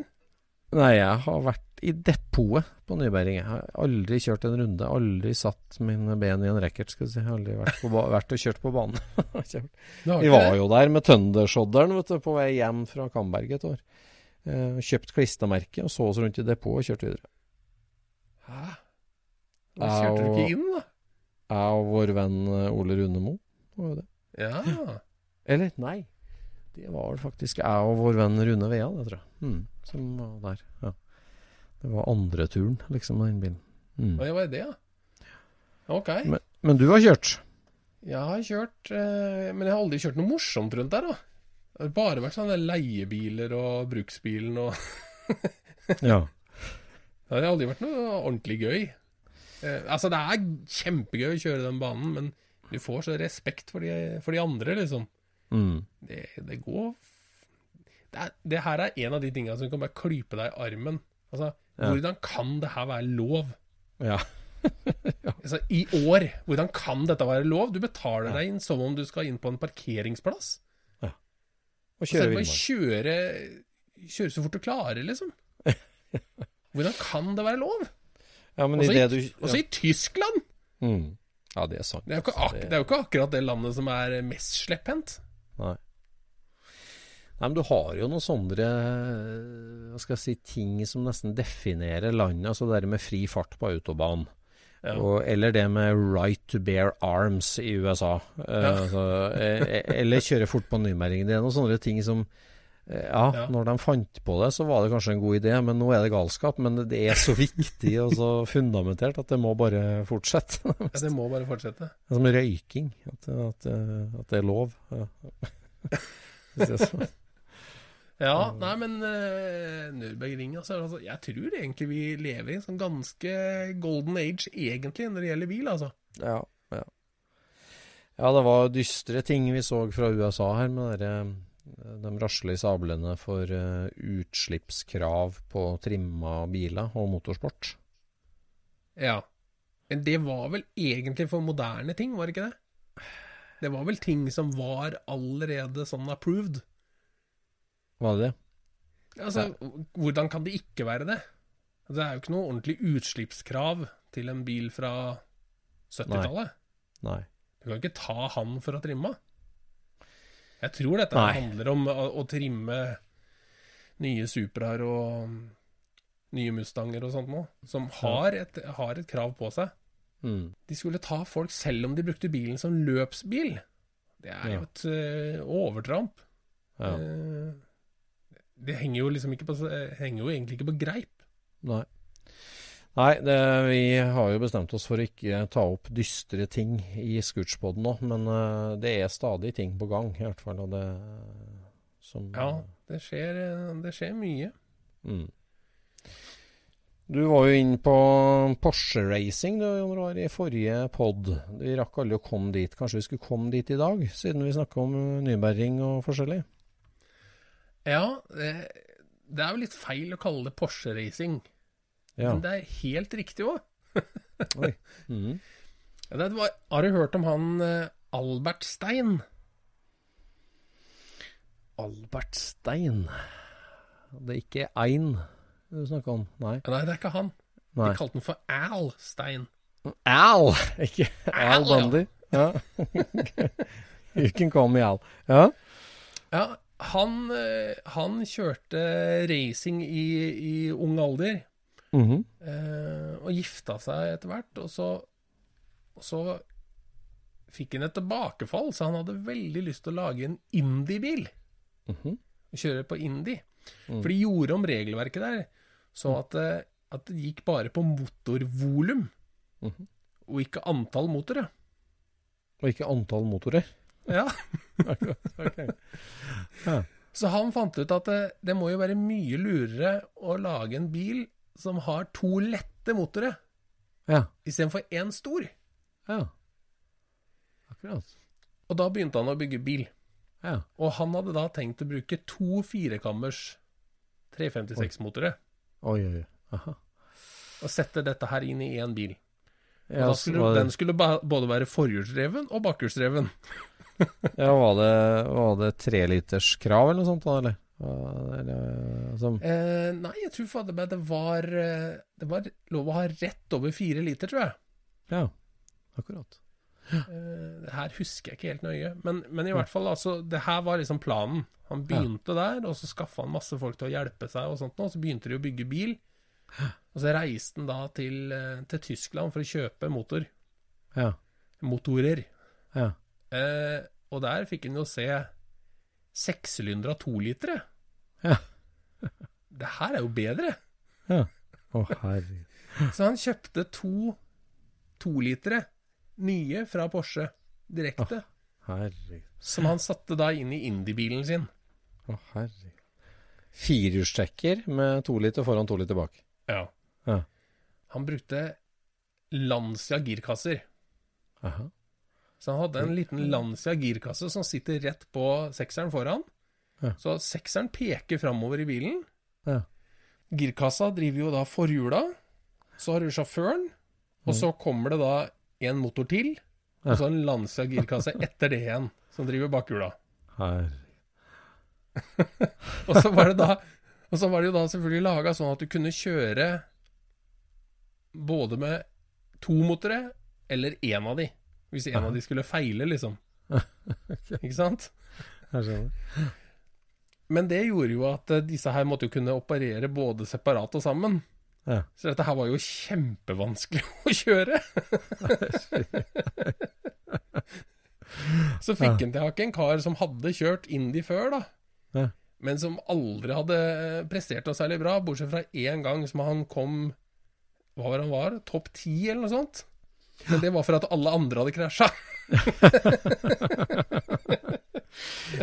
Nei, jeg har vært i depotet på Nyberg. Jeg har aldri kjørt en runde. Aldri satt mine ben i en racket, skal du si. Jeg har aldri vært, vært og kjørt på banen. Vi var jo der med vet du, på vei hjem fra Kamberg et år. Eh, kjøpt klistremerke og så oss rundt i depotet og kjørte videre. Hæ? Da kjørte du ikke inn, da? Jeg og vår venn eh, Ole Runemo var jo det. Ja. Eller, nei. Det var faktisk jeg og vår venn Rune Vea, det tror jeg. Mm, som var der. Ja. Det var andre turen, liksom, den bilen. Mm. Og det var det, ja. Ok. Men, men du har kjørt? Jeg har kjørt, eh, men jeg har aldri kjørt noe morsomt rundt der, da. Det har bare vært sånne leiebiler og bruksbilen og Ja. Det har aldri vært noe ordentlig gøy. Eh, altså, det er kjempegøy å kjøre den banen, men du får så respekt for de, for de andre, liksom. Mm. Det, det går det, er, det her er en av de tingene som kan bare klype deg i armen. Altså, Ja. hvordan kan det her være lov? Ja. Altså, I år, hvordan kan dette være lov? Du betaler deg inn som om du skal inn på en parkeringsplass. Ja. Og kjøre altså, kjøre, kjøre så fort du klarer, liksom. Hvordan kan det være lov? Ja, men Også i du også i Tyskland! ja. Mm. ja, det er sant. Det er, jo ikke ak det er jo ikke akkurat det landet som er mest slepphendt. Nei. Nei, men du har jo noen sånne hva skal jeg si, ting som nesten definerer landet. Altså det med fri fart på autobahn. Ja. Og, eller det med right to bear arms i USA. Eh, Ja. altså, eh, eller kjøre fort på Nymering. Det er noen sånne ting som eh, ja, Ja. når de fant på det, så var det kanskje en god idé, men nå er det galskap. Men det er så viktig og så fundamentert at det må bare fortsette. Ja, det må bare fortsette. Det er som røyking. At, at, at det er lov. Ja. Hvis det er så- Ja, nei, men uh, Nürburgring altså, altså, Jeg tror egentlig vi lever i en sånn ganske golden age, egentlig, når det gjelder bil, altså. Ja, ja. ja, det var dystre ting vi så fra USA her, med dere, de rasle i sablene for uh, utslippskrav på trimma biler og motorsport. Ja. Men det var vel egentlig for moderne ting, var det ikke det? Det var vel ting som var allerede sånn approved. Var det det? Altså, hvordan kan det ikke være det? Altså, Det er jo ikke noe ordentlig utslippskrav til en bil fra 70-tallet. Nei. Du kan ikke ta han for å trimme. Jeg tror dette Nei. handler om å, å trimme nye Supraer og nye Mustanger og sånt noe, som har et, har et krav på seg. Mm. De skulle ta folk selv om de brukte bilen som løpsbil. Det er Ja. jo et eh, overtramp. Ja. Eh, det henger jo liksom ikke på eh, Henger jo egentlig ikke på greip. Nei. Nei, det, vi har jo bestemt oss for å ikke ta opp dystre ting i Scootspoden nå, men uh, det er stadig ting på gang, i hvert fall. Og det som Ja, det skjer, eh, det skjer mye. Mm. Du var jo inne på Porsche Racing du, Jon i forrige pod. Vi rakk aldri å komme dit. Kanskje vi skulle komme dit i dag, siden vi snakker om nybæring og forskjellig? Ja, det, det er jo litt feil å kalle det Porsche Racing. Ja. Men det er helt riktig òg. mm. Ja, har du hørt om han eh, Albert Stein? Albert Stein. Det er ikke Ein du snakker om? Nei. Nei, det er ikke han. Nei. De kalte han for Al Stein. Al! Ikke Al, Al ja. Bundy. Ja. you can call me Al. Ja. Ja, han, eh, han kjørte racing i, i ung alder. Mhm. eh, og gifta seg etter hvert. Og så, og så fikk han et tilbakefall, så han hadde veldig lyst til å lage en Indie-bil. Mhm. Kjøre på Indie. Mm. For de gjorde om regelverket der, så at, det- at det gikk bare på motorvolum, -hmm. og ikke antall motorer. Og ikke antall motorer. Ja. Så han fant ut at det, det må jo være mye lurere å lage en bil som har to lette motorer, Ja. istedenfor én stor. ja. Akkurat. Og da begynte han å bygge bil. Ja. Og han hadde da tenkt å bruke to firekammers 356-motorer, Oi, oi. Aha. og sette dette her inn i én bil. Ja, skulle, Den skulle både være forhjulsdreven og bakhjulsdreven. Ja, var det, var det treliterskrav eller noe sånt da, eller? Eller som... Eh, nei, jeg tror fader meg det var eh, Det var lov å ha rett over fire liter, tror jeg. ja, akkurat. Eh, det her husker jeg ikke helt nøye. Men, men i hvert fall, altså, det her var liksom planen. Han begynte der, og så skaffa han masse folk til å hjelpe seg, og sånt, og så begynte de å bygge bil. Og så reiste han da til, eh, til Tyskland for å kjøpe motor. Ja, Motorer. ja. Eh, Og der fikk han jo se sekssylindra tolitere. Ja. Det her er jo bedre. Ja. Å, herregud. Så han kjøpte to tolitere nye fra Porsche direkte. Herregud. Som han satte da inn i Indie-bilen sin. Å, herregud. Firehjulstrekker med to liter foran, to liter bak. Ja. Ja. Han brukte Lancia girkasser. Aha. Så han hadde en liten Lancia girkasse som sitter rett på sekseren foran. Ja. Så sekseren peker framover i bilen. Ja. Girkassa driver jo da forhjula. Så har du sjåføren, og så kommer det da en motor til. Og så en Lancia girkasse etter det igjen, som driver bakhjula. Og så var det da Og så var det jo da selvfølgelig laga sånn at du kunne kjøre både med to motorer eller én av de. Hvis en av de skulle feile, liksom. Ikke sant? Jeg skjønner. Men det gjorde jo at eh, disse her måtte jo kunne operere både separat og sammen. Ja. Så dette her var jo kjempevanskelig å kjøre. Så fikk han til tilbake i en kar som hadde kjørt Indie før, da. Ja. Men som aldri hadde prestert noe særlig bra, bortsett fra én gang som han kom Hva var han var? Topp ti, eller noe sånt? Men det var for at alle andre hadde krasja.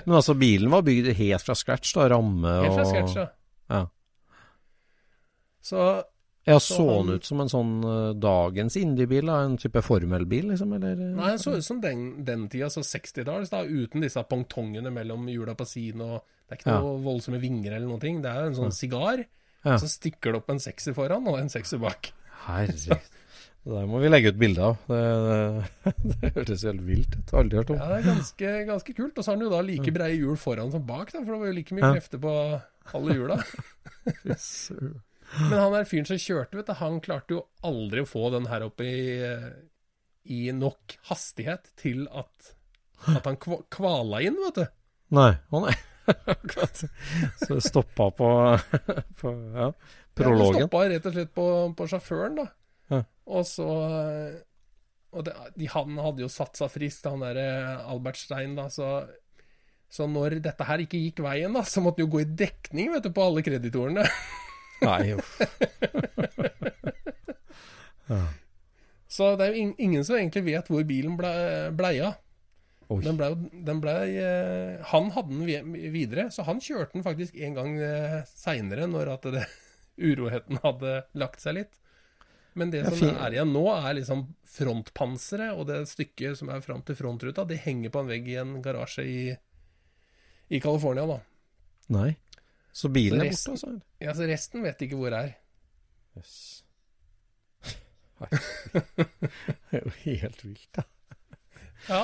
Men altså, bilen var bygd helt fra scratch, da? Ramme og Helt fra scratch, ja. Ja. Så Ja, Så så han- ut som en sånn uh, dagens Indie-bil? da? En type formelbil, liksom? Eller? Nei, han så ut som den, den tida, så 60-talls, da, uten disse pongtongene mellom hjula på siden og Det er ikke Ja. noe voldsomme vinger eller noen ting. Det er en sånn sigar. Ja. Så stikker det opp en sekser foran og en sekser bak. Herregud. Det der må vi legge ut bilde av. Det, det, det hørtes helt vilt ut. Aldri hørt om. Ja, det er ganske, ganske kult. Og så har han jo da like breie hjul foran som bak, da, for det var jo like mye Ja. krefter på alle hjula. Men han der fyren som kjørte, vet du, han klarte jo aldri å få den her opp i, i nok hastighet til at, at han kvala inn, vet du. Nei. Å nei. Så det stoppa på, på ja, Ja, prologen. det stoppa rett og slett på, på sjåføren, da. Og så Og det, de, han hadde jo satsa friskt, han derre Albert Stein, da, så så når dette her ikke gikk veien, da, så måtte han jo gå i dekning vet du, på alle kreditorene. Nei, uff. Så det er jo in ingen som egentlig vet hvor bilen ble, blei av. Den blei den ble, eh, Han hadde den videre, så han kjørte den faktisk en gang eh, seinere, når at det, uroheten hadde lagt seg litt. Men det Ja, som er igjen nå, er liksom frontpanseret, og det stykket som er fram til frontruta, det henger på en vegg i en garasje i, i California, da. Nei. Så bilen er borte, altså? Ja, så resten vet ikke hvor er. Jøss. Det er jo helt vilt, da. Ja.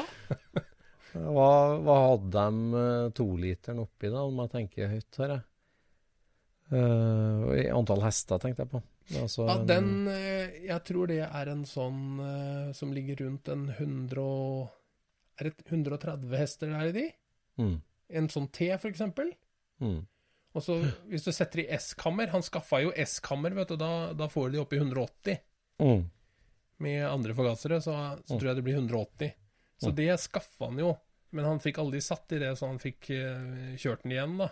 Hva, hva hadde de uh, toliteren oppi, da, om jeg tenker høyt her, jeg? I antall hester, tenkte jeg på. Altså, ja den eh, Jeg tror det er en sånn eh, som ligger rundt en 100 og Er det 130 hester der i de? Mm, En sånn T, for eksempel. mm. Og så hvis du setter i S-kammer Han skaffa jo S-kammer, vet du. Da, da får du de opp i 180. Mm. Med andre forgassere så, så tror jeg det blir 180. Så Mm. det skaffa han jo. Men han fikk aldri satt i det, så han fikk kjørt den igjen, da.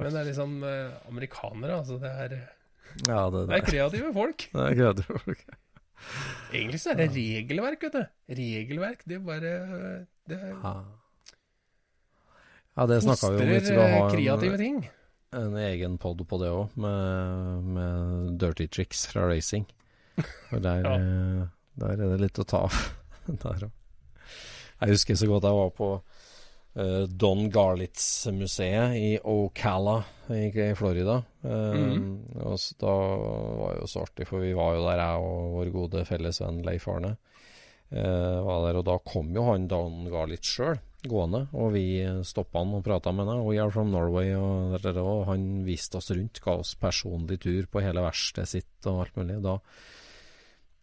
Men det er liksom eh, amerikanere, altså. Det er, Ja, det, det er kreative folk. det er greit. Egentlig så er det regelverk, vet du. Regelverk, det bare Det Ja. ja, det snakka vi om. Vi skulle eh, ha kreative en, ting. en egen pod på det òg, med, med dirty tricks fra racing. For der, Ja. eh, der er det litt å ta av. Der òg. Jeg husker så godt jeg var på eh, Don Garlitz-museet i Ocala i, i Florida. Eh, Mhm. og så, da var det jo så artig, for vi var jo der, jeg og vår gode fellesvenn Leif Arne. Uh, var der, og da kom jo han Don Garlitz sjøl gående, og vi stoppa han og prata med han. We are from Norway, og, og han viste oss rundt, ga oss personlig tur på hele verkstedet sitt og alt mulig. Da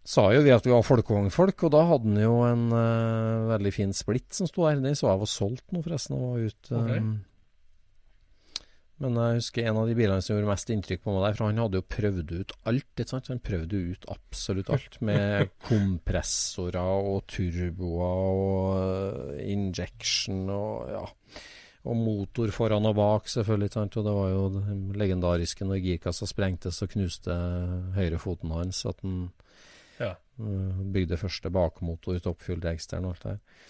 sa jo vi at vi var folkevognfolk, og da hadde han jo en uh, veldig fin splitt som sto der. Den så jeg var solgt nå, forresten. Og var ute okay. eh, Men jeg husker en av de bilene som gjorde mest inntrykk på meg der, for han hadde jo prøvd ut alt. ikke sant? Han prøvde ut absolutt alt, med kompressorer og turboer og injection og ja. Og motor foran og bak, selvfølgelig. sant? Og det var jo det legendariske når girkassa sprengtes og knuste høyrefoten hans. At han bygde første bakmotor, toppfull dragsteren og alt det der.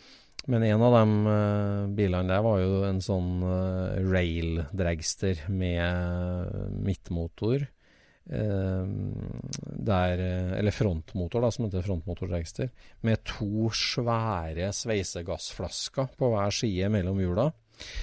Men en av de uh, bilene der var jo en sånn uh, rail-dragster med midtmotor. eh, der, eh, eller frontmotor, da, som heter frontmotor-dragster. Med to svære sveisegassflasker på hver side mellom hjula.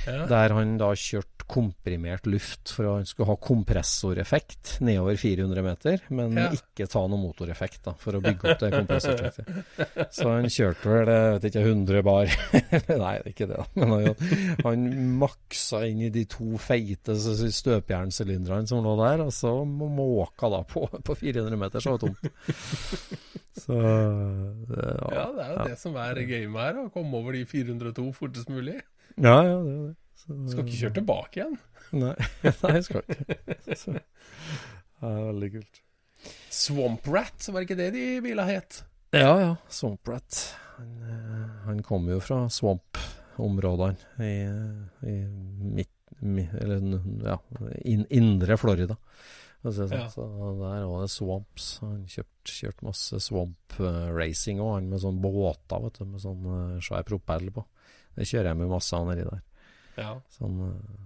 Ja. Der han da kjørte komprimert luft for han skulle ha kompressoreffekt nedover 400 meter, men Ja. ikke ta noe motoreffekt da, for å bygge opp det kompressoreffektet. Så han kjørte vel, jeg vet ikke, 100 bar. Nei, det er ikke det, da. Men han, han maksa inn i de to feite støpjernsylinderne som lå der, og så måka da på på 400 meter, så var det tomt. Så det, Ja, det er jo det som er gamet her, å komme over de 402 fortest mulig. Ja, ja, det er det. Så, Skal ikke kjøre tilbake igjen. Nei, nei jeg skal ikke. Så, ja, veldig kult. Swamp Rat, var ikke det de bila het? Ja, ja. Swamp Rat. Han, eh, han kommer jo fra swamp-områdene i, i midt mi, Eller ja, in, indre Florida. for å si det sånn. Ja. Så der var det swamps. Han kjørte kjørt masse swamp eh, racing og han med sånn båter vet du, med sånn eh, svær propell på. Det kjører jeg med masse av nedi der. Ja. Sånn eh,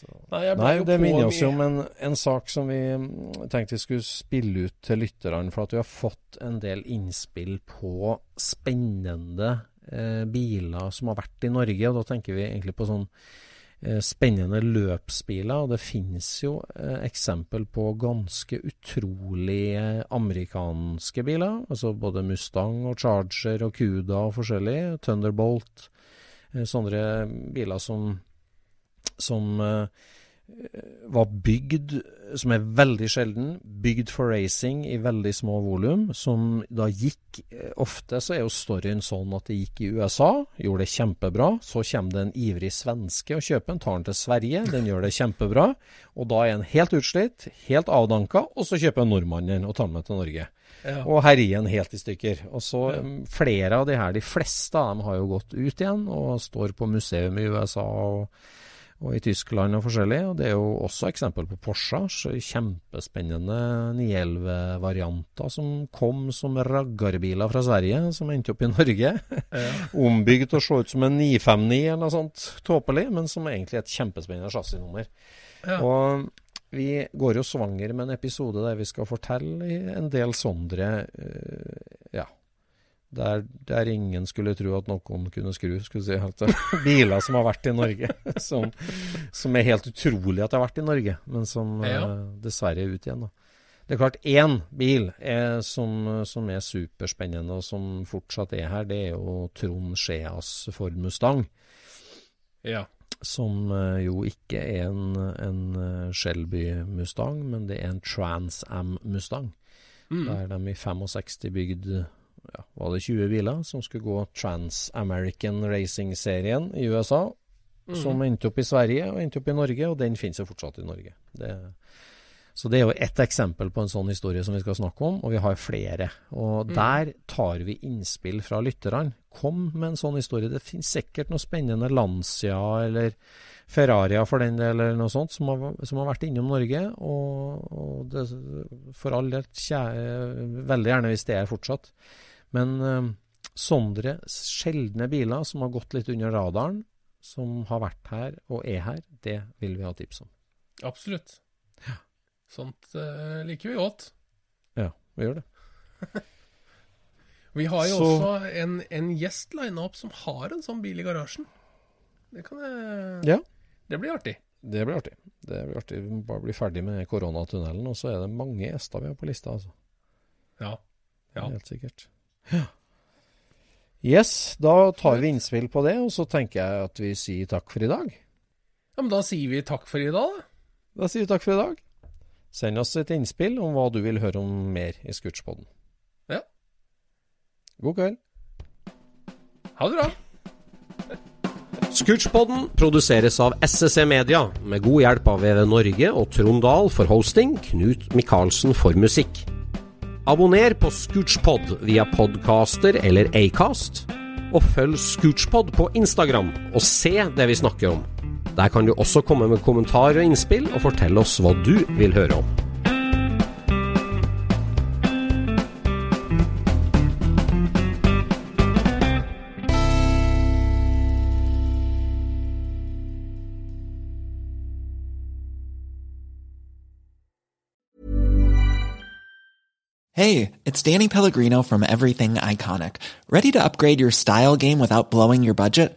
så. Nei, Nei, det minner oss jo om en, en sak som vi mm, tenkte vi skulle spille ut til lytterne, for at vi har fått en del innspill på spennende eh, biler som har vært i Norge. Og da tenker vi egentlig på sånn eh, spennende løpsbiler. Og det finnes jo eh, eksempel på ganske utrolige amerikanske biler. Altså både Mustang og Charger og Cuda og forskjellig. Thunderbolt. Eh, sånne biler som som eh, var bygd, som er veldig sjelden, bygd for racing i veldig små volum, som da gikk eh, Ofte så er jo storyen sånn at det gikk i USA, gjorde det kjempebra. Så kommer det en ivrig svenske og kjøper den, tar den til Sverige, den gjør det kjempebra. Og da er den helt utslitt, helt avdanka, og så kjøper en nordmannen og tar den med til Norge. Ja. Og herje den helt i stykker. Og så ja. Flere av de her, de fleste av dem har jo gått ut igjen og står på museum i USA og, og i Tyskland og forskjellig. Og det er jo også eksempel på Porsche. så Kjempespennende 911-varianter som kom som raggarbiler fra Sverige, som endte opp i Norge. Ombygd til å se ut som en 959 eller noe sånt tåpelig, men som egentlig er et kjempespennende chassisnummer. Ja. Og vi går jo svanger med en episode der vi skal fortelle en del sånne eh, Ja. Der, der ingen skulle tro at noen kunne skru, skulle si. At er biler som har vært i Norge. Som, som er helt utrolig at det har vært i Norge, men som Ja. eh, dessverre er ute igjen. da. Det er klart, én bil er, som, som er superspennende, og som fortsatt er her, det er jo Trond Skeas Ford Mustang ja. Som eh, jo ikke er en, en eh, Shelby Mustang, men det er en Trans Am Mustang. Mm. Der de i 65 bygde ja, var det 20 biler som skulle gå Trans American Racing-serien i USA. Som endte opp i Sverige og endte opp i Norge, og den finnes jo fortsatt i Norge. Det, så det er jo ett eksempel på en sånn historie som vi skal snakke om, og vi har flere. Og der tar vi innspill fra lytterne. Kom med en sånn historie. Det finnes sikkert noe spennende Lancia eller Ferraria for den del, eller noe sånt, som har, som har vært innom Norge. Og, og det, for all del, veldig gjerne hvis det er fortsatt. Men eh, sånne sjeldne biler som har gått litt under radaren, som har vært her og er her, det vil vi ha tips om. Absolutt. Sånt uh, liker vi godt. Ja, vi gjør det. Vi har jo Så- også en, en gjest lina opp som har en sånn bil i garasjen. Det kan jeg Ja. Det blir artig. Det blir artig. Det blir artig. Vi må bare bli ferdig med koronatunnelen, og så er det mange gjester vi har på lista. altså. Ja. Ja. Helt sikkert. Ja. Yes, da tar vi innspill på det, og så tenker jeg at vi sier takk for i dag. ja, men da sier vi takk for i dag, da. Da sier vi takk for i dag. Send oss et innspill om hva du vil høre om mer i Scootspodden. Ja. God kveld. Ha det bra. Scootspodden produseres av SSC Media, med god hjelp av VV Norge og Trond Dahl for hosting, Knut Micaelsen for musikk. Abonner på Scootspod via podcaster eller Acast, og følg Scootspod på Instagram og se det vi snakker om. Der kan du også komme med kommentarer og innspill, og fortelle oss hva du vil høre om. Hey, it's Danny Pellegrino from Everything Iconic. Ready to upgrade your style game without blowing your budget?